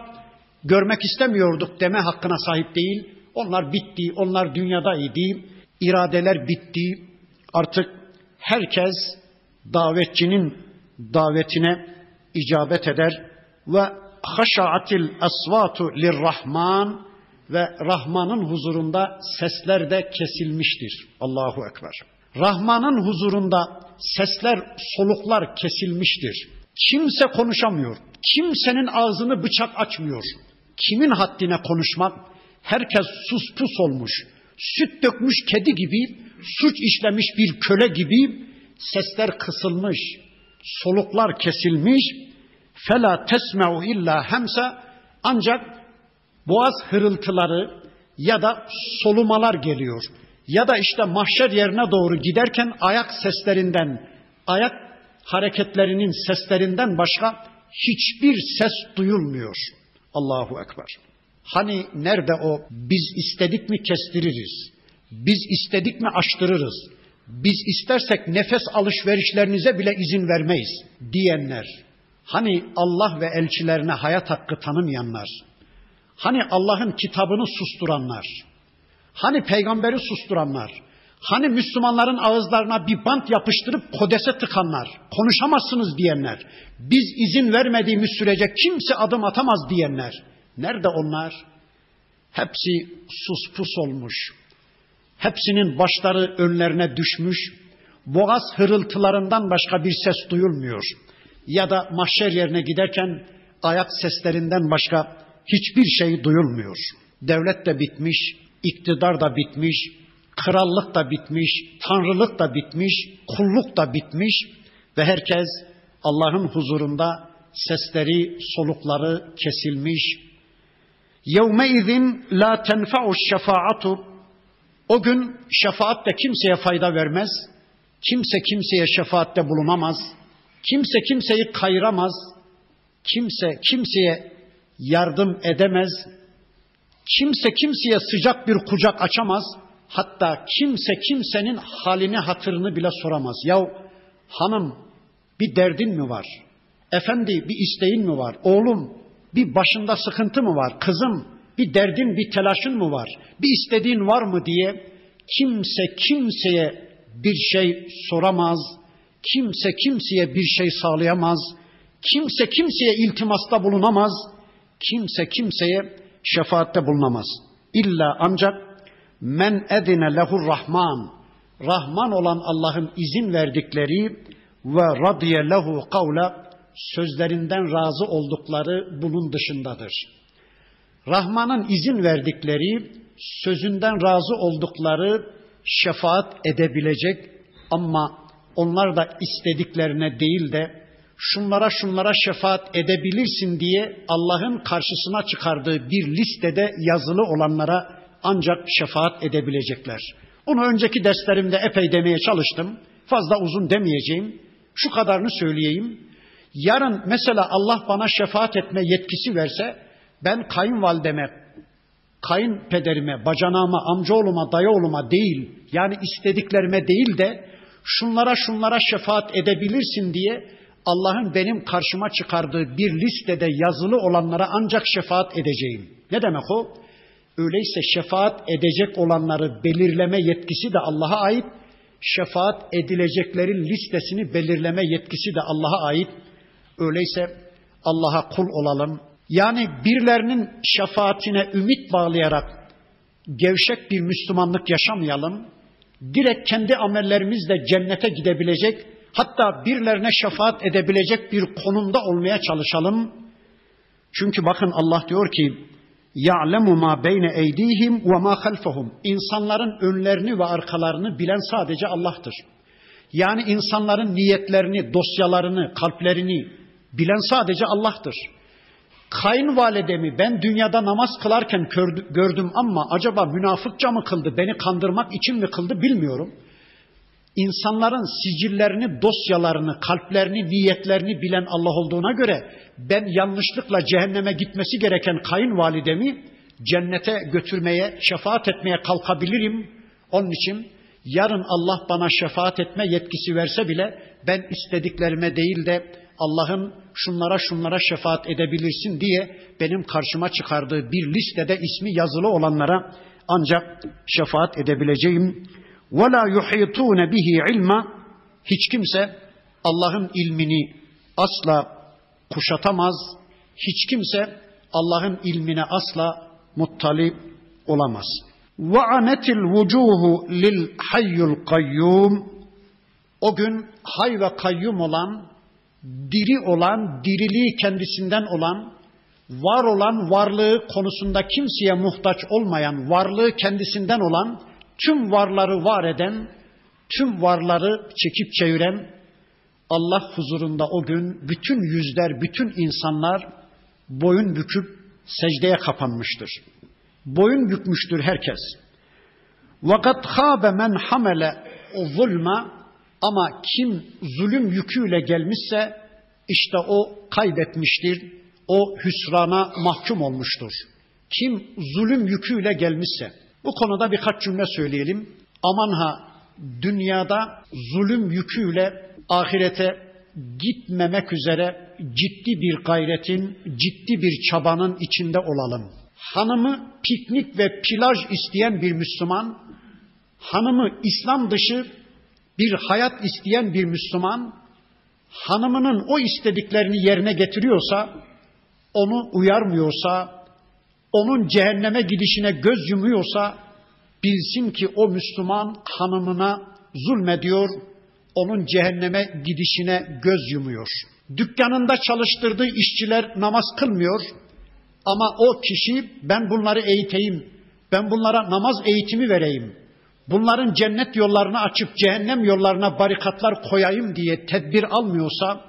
görmek istemiyorduk deme hakkına sahip değil. Onlar bitti, onlar dünyada idi. iradeler bitti. Artık herkes davetçinin davetine icabet eder ve haşaatil asvatu lirrahman ve Rahman'ın huzurunda sesler de kesilmiştir. Allahu Ekber. Rahman'ın huzurunda sesler, soluklar kesilmiştir. Kimse konuşamıyor. Kimsenin ağzını bıçak açmıyor. Kimin haddine konuşmak? Herkes sus pus olmuş. Süt dökmüş kedi gibi, suç işlemiş bir köle gibi sesler kısılmış, soluklar kesilmiş. Fela tesme'u illa hemse ancak boğaz hırıltıları ya da solumalar geliyor. Ya da işte mahşer yerine doğru giderken ayak seslerinden, ayak hareketlerinin seslerinden başka hiçbir ses duyulmuyor. Allahu Ekber. Hani nerede o biz istedik mi kestiririz, biz istedik mi açtırırız, biz istersek nefes alışverişlerinize bile izin vermeyiz diyenler. Hani Allah ve elçilerine hayat hakkı tanımayanlar, hani Allah'ın kitabını susturanlar, hani peygamberi susturanlar, hani Müslümanların ağızlarına bir bant yapıştırıp kodese tıkanlar, konuşamazsınız diyenler, biz izin vermediğimiz sürece kimse adım atamaz diyenler. Nerede onlar? Hepsi sus pus olmuş. Hepsinin başları önlerine düşmüş. Boğaz hırıltılarından başka bir ses duyulmuyor. Ya da mahşer yerine giderken ayak seslerinden başka hiçbir şey duyulmuyor. Devlet de bitmiş, iktidar da bitmiş, krallık da bitmiş, tanrılık da bitmiş, kulluk da bitmiş ve herkes Allah'ın huzurunda sesleri, solukları kesilmiş. Yevmeizin la tenfa'u şefaatu o gün şefaat de kimseye fayda vermez. Kimse kimseye şefaatte bulunamaz. Kimse kimseyi kayıramaz. Kimse kimseye yardım edemez. Kimse kimseye sıcak bir kucak açamaz. Hatta kimse kimsenin halini hatırını bile soramaz. Ya hanım bir derdin mi var? Efendi bir isteğin mi var? Oğlum bir başında sıkıntı mı var? Kızım bir derdin bir telaşın mı var? Bir istediğin var mı diye kimse kimseye bir şey soramaz. Kimse kimseye bir şey sağlayamaz. Kimse kimseye iltimasta bulunamaz. Kimse kimseye şefaatte bulunamaz. İlla ancak men edine lehur rahman. Rahman olan Allah'ın izin verdikleri ve radiye lehu kavla sözlerinden razı oldukları bunun dışındadır. Rahman'ın izin verdikleri, sözünden razı oldukları şefaat edebilecek ama onlar da istediklerine değil de şunlara şunlara şefaat edebilirsin diye Allah'ın karşısına çıkardığı bir listede yazılı olanlara ancak şefaat edebilecekler. Bunu önceki derslerimde epey demeye çalıştım. Fazla uzun demeyeceğim. Şu kadarını söyleyeyim. Yarın mesela Allah bana şefaat etme yetkisi verse ben kayınvalideme, kayınpederime, bacanağıma, amcaoğluma, dayıoğluma değil yani istediklerime değil de şunlara şunlara şefaat edebilirsin diye Allah'ın benim karşıma çıkardığı bir listede yazılı olanlara ancak şefaat edeceğim. Ne demek o? Öyleyse şefaat edecek olanları belirleme yetkisi de Allah'a ait. Şefaat edileceklerin listesini belirleme yetkisi de Allah'a ait. Öyleyse Allah'a kul olalım. Yani birilerinin şefaatine ümit bağlayarak gevşek bir Müslümanlık yaşamayalım. Direkt kendi amellerimizle cennete gidebilecek, hatta birilerine şefaat edebilecek bir konumda olmaya çalışalım. Çünkü bakın Allah diyor ki ma beyne eydihim ve ma halfahum. İnsanların önlerini ve arkalarını bilen sadece Allah'tır. Yani insanların niyetlerini, dosyalarını, kalplerini bilen sadece Allah'tır. Kayınvalidemi ben dünyada namaz kılarken gördüm ama acaba münafıkça mı kıldı, beni kandırmak için mi kıldı bilmiyorum. İnsanların sicillerini, dosyalarını, kalplerini, niyetlerini bilen Allah olduğuna göre ben yanlışlıkla cehenneme gitmesi gereken kayınvalidemi cennete götürmeye, şefaat etmeye kalkabilirim. Onun için yarın Allah bana şefaat etme yetkisi verse bile ben istediklerime değil de Allah'ın şunlara şunlara şefaat edebilirsin diye benim karşıma çıkardığı bir listede ismi yazılı olanlara ancak şefaat edebileceğim. وَلَا يُحِيطُونَ bihi ilma Hiç kimse Allah'ın ilmini asla kuşatamaz. Hiç kimse Allah'ın ilmine asla muttali olamaz. وَعَنَتِ الْوُجُوهُ لِلْحَيُّ الْقَيُّومِ O gün hay ve kayyum olan, diri olan, diriliği kendisinden olan, var olan varlığı konusunda kimseye muhtaç olmayan, varlığı kendisinden olan, tüm varları var eden, tüm varları çekip çeviren Allah huzurunda o gün bütün yüzler, bütün insanlar boyun büküp secdeye kapanmıştır. Boyun bükmüştür herkes. Vakat habe men hamele zulma ama kim zulüm yüküyle gelmişse işte o kaybetmiştir. O hüsrana mahkum olmuştur. Kim zulüm yüküyle gelmişse bu konuda birkaç cümle söyleyelim. Aman ha dünyada zulüm yüküyle ahirete gitmemek üzere ciddi bir gayretin, ciddi bir çabanın içinde olalım. Hanımı piknik ve plaj isteyen bir Müslüman, hanımı İslam dışı bir hayat isteyen bir Müslüman, hanımının o istediklerini yerine getiriyorsa, onu uyarmıyorsa, onun cehenneme gidişine göz yumuyorsa, bilsin ki o Müslüman hanımına zulmediyor, onun cehenneme gidişine göz yumuyor. Dükkanında çalıştırdığı işçiler namaz kılmıyor ama o kişi ben bunları eğiteyim, ben bunlara namaz eğitimi vereyim, bunların cennet yollarını açıp cehennem yollarına barikatlar koyayım diye tedbir almıyorsa,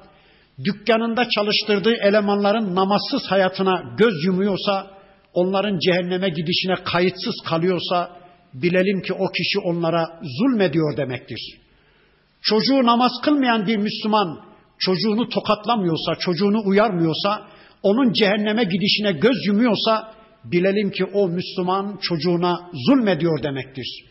dükkanında çalıştırdığı elemanların namazsız hayatına göz yumuyorsa, onların cehenneme gidişine kayıtsız kalıyorsa, bilelim ki o kişi onlara zulmediyor demektir. Çocuğu namaz kılmayan bir Müslüman çocuğunu tokatlamıyorsa, çocuğunu uyarmıyorsa, onun cehenneme gidişine göz yumuyorsa bilelim ki o Müslüman çocuğuna zulmediyor demektir.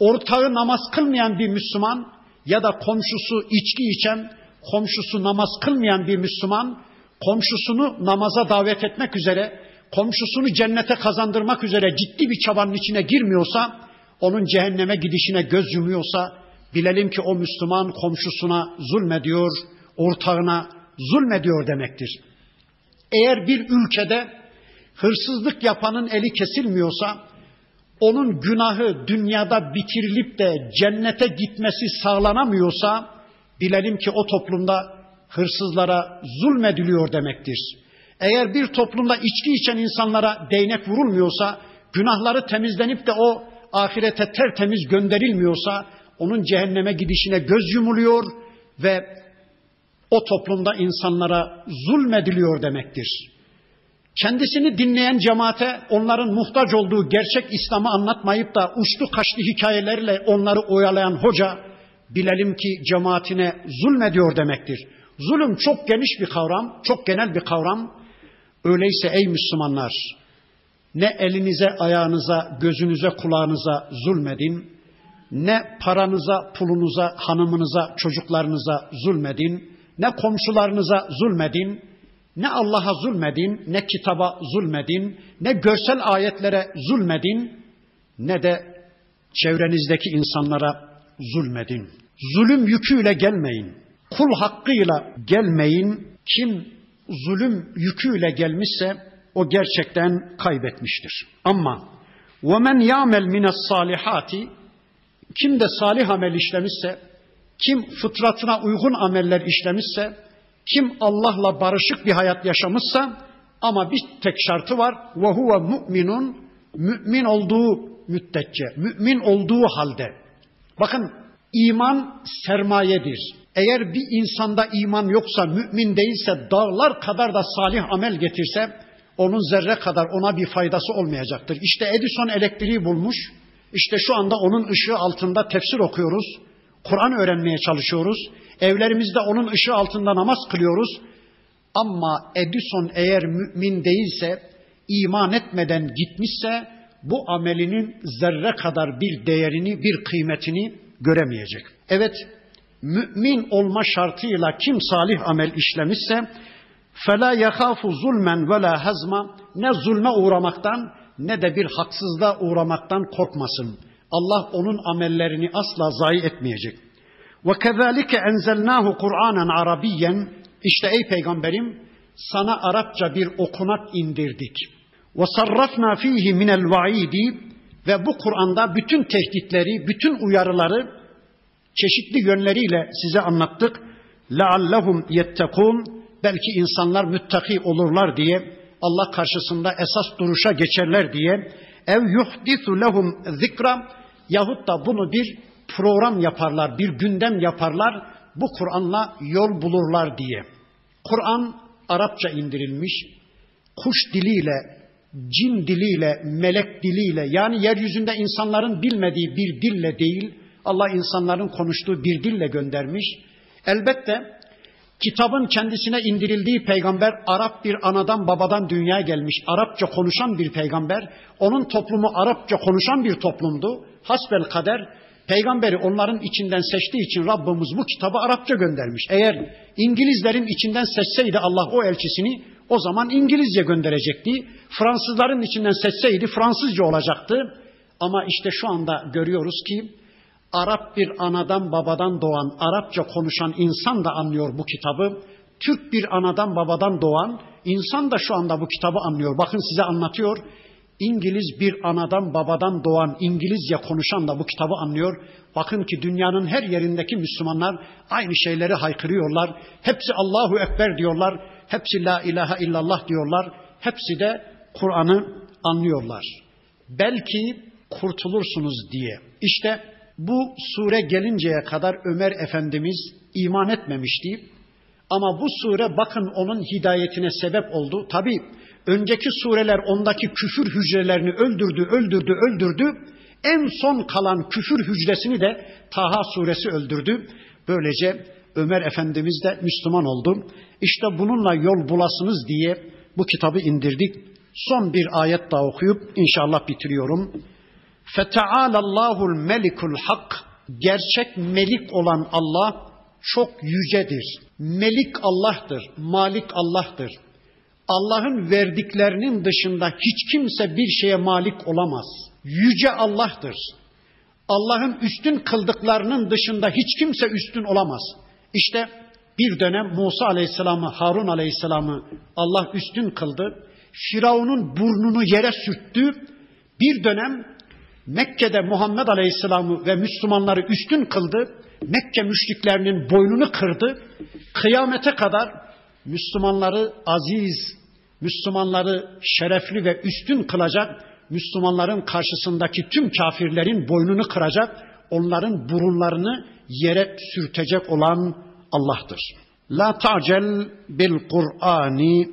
Ortağı namaz kılmayan bir Müslüman ya da komşusu içki içen, komşusu namaz kılmayan bir Müslüman komşusunu namaza davet etmek üzere, komşusunu cennete kazandırmak üzere ciddi bir çabanın içine girmiyorsa, onun cehenneme gidişine göz yumuyorsa bilelim ki o Müslüman komşusuna zulmediyor, ortağına zulmediyor demektir. Eğer bir ülkede hırsızlık yapanın eli kesilmiyorsa, onun günahı dünyada bitirilip de cennete gitmesi sağlanamıyorsa, bilelim ki o toplumda hırsızlara zulmediliyor demektir. Eğer bir toplumda içki içen insanlara değnek vurulmuyorsa, günahları temizlenip de o ahirete tertemiz gönderilmiyorsa, onun cehenneme gidişine göz yumuluyor ve o toplumda insanlara zulmediliyor demektir. Kendisini dinleyen cemaate onların muhtaç olduğu gerçek İslam'ı anlatmayıp da uçtu kaçtı hikayelerle onları oyalayan hoca bilelim ki cemaatine zulmediyor demektir. Zulüm çok geniş bir kavram, çok genel bir kavram. Öyleyse ey Müslümanlar ne elinize, ayağınıza, gözünüze, kulağınıza zulmedin ne paranıza, pulunuza, hanımınıza, çocuklarınıza zulmedin, ne komşularınıza zulmedin, ne Allah'a zulmedin, ne kitaba zulmedin, ne görsel ayetlere zulmedin, ne de çevrenizdeki insanlara zulmedin. Zulüm yüküyle gelmeyin. Kul hakkıyla gelmeyin. Kim zulüm yüküyle gelmişse o gerçekten kaybetmiştir. Ama وَمَنْ يَعْمَلْ مِنَ الصَّالِحَاتِ kim de salih amel işlemişse, kim fıtratına uygun ameller işlemişse, kim Allah'la barışık bir hayat yaşamışsa ama bir tek şartı var. Ve huve mu'minun mümin olduğu müddetçe, mümin olduğu halde. Bakın iman sermayedir. Eğer bir insanda iman yoksa, mümin değilse, dağlar kadar da salih amel getirse, onun zerre kadar ona bir faydası olmayacaktır. İşte Edison elektriği bulmuş, işte şu anda onun ışığı altında tefsir okuyoruz. Kur'an öğrenmeye çalışıyoruz. Evlerimizde onun ışığı altında namaz kılıyoruz. Ama Edison eğer mümin değilse, iman etmeden gitmişse bu amelinin zerre kadar bir değerini, bir kıymetini göremeyecek. Evet, mümin olma şartıyla kim salih amel işlemişse فَلَا يَخَافُ zulmen وَلَا hazma ne zulme uğramaktan ne de bir haksızlığa uğramaktan korkmasın. Allah onun amellerini asla zayi etmeyecek. Ve kezalike enzelnahu Kur'anen Arabiyen. İşte ey peygamberim sana Arapça bir okunak indirdik. Ve sarrafna fihi minel vaidi ve bu Kur'an'da bütün tehditleri, bütün uyarıları çeşitli yönleriyle size anlattık. Leallehum yettekun belki insanlar müttaki olurlar diye Allah karşısında esas duruşa geçerler diye ev yuhdisu lehum zikra yahut da bunu bir program yaparlar, bir gündem yaparlar, bu Kur'an'la yol bulurlar diye. Kur'an Arapça indirilmiş, kuş diliyle, cin diliyle, melek diliyle yani yeryüzünde insanların bilmediği bir dille değil, Allah insanların konuştuğu bir dille göndermiş. Elbette kitabın kendisine indirildiği peygamber Arap bir anadan babadan dünyaya gelmiş. Arapça konuşan bir peygamber. Onun toplumu Arapça konuşan bir toplumdu. Hasbel kader peygamberi onların içinden seçtiği için Rabbimiz bu kitabı Arapça göndermiş. Eğer İngilizlerin içinden seçseydi Allah o elçisini o zaman İngilizce gönderecekti. Fransızların içinden seçseydi Fransızca olacaktı. Ama işte şu anda görüyoruz ki Arap bir anadan babadan doğan, Arapça konuşan insan da anlıyor bu kitabı. Türk bir anadan babadan doğan insan da şu anda bu kitabı anlıyor. Bakın size anlatıyor. İngiliz bir anadan babadan doğan İngilizce konuşan da bu kitabı anlıyor. Bakın ki dünyanın her yerindeki Müslümanlar aynı şeyleri haykırıyorlar. Hepsi Allahu Ekber diyorlar. Hepsi La ilahe illallah diyorlar. Hepsi de Kur'an'ı anlıyorlar. Belki kurtulursunuz diye. İşte bu sure gelinceye kadar Ömer Efendimiz iman etmemişti. Ama bu sure bakın onun hidayetine sebep oldu. Tabi önceki sureler ondaki küfür hücrelerini öldürdü, öldürdü, öldürdü. En son kalan küfür hücresini de Taha suresi öldürdü. Böylece Ömer Efendimiz de Müslüman oldu. İşte bununla yol bulasınız diye bu kitabı indirdik. Son bir ayet daha okuyup inşallah bitiriyorum. Fetealallahu'l melikul hak. Gerçek melik olan Allah çok yücedir. Melik Allah'tır, malik Allah'tır. Allah'ın verdiklerinin dışında hiç kimse bir şeye malik olamaz. Yüce Allah'tır. Allah'ın üstün kıldıklarının dışında hiç kimse üstün olamaz. İşte bir dönem Musa Aleyhisselam'ı, Harun Aleyhisselam'ı Allah üstün kıldı. Firavun'un burnunu yere sürttü. Bir dönem Mekke'de Muhammed Aleyhisselam'ı ve Müslümanları üstün kıldı. Mekke müşriklerinin boynunu kırdı. Kıyamete kadar Müslümanları aziz, Müslümanları şerefli ve üstün kılacak, Müslümanların karşısındaki tüm kafirlerin boynunu kıracak, onların burunlarını yere sürtecek olan Allah'tır. La ta'cel bil Kur'ani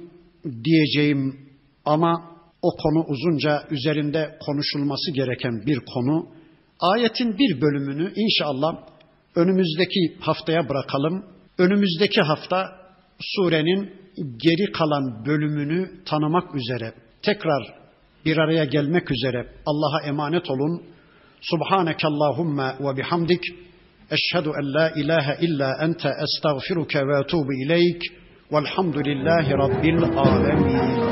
diyeceğim ama o konu uzunca üzerinde konuşulması gereken bir konu. Ayetin bir bölümünü inşallah önümüzdeki haftaya bırakalım. Önümüzdeki hafta surenin geri kalan bölümünü tanımak üzere tekrar bir araya gelmek üzere Allah'a emanet olun. Subhaneke Allahumma ve bihamdik. Eşhedü en la ilahe illa ente estağfiruke ve etubu ileyk. Velhamdülillahi Rabbil alemin.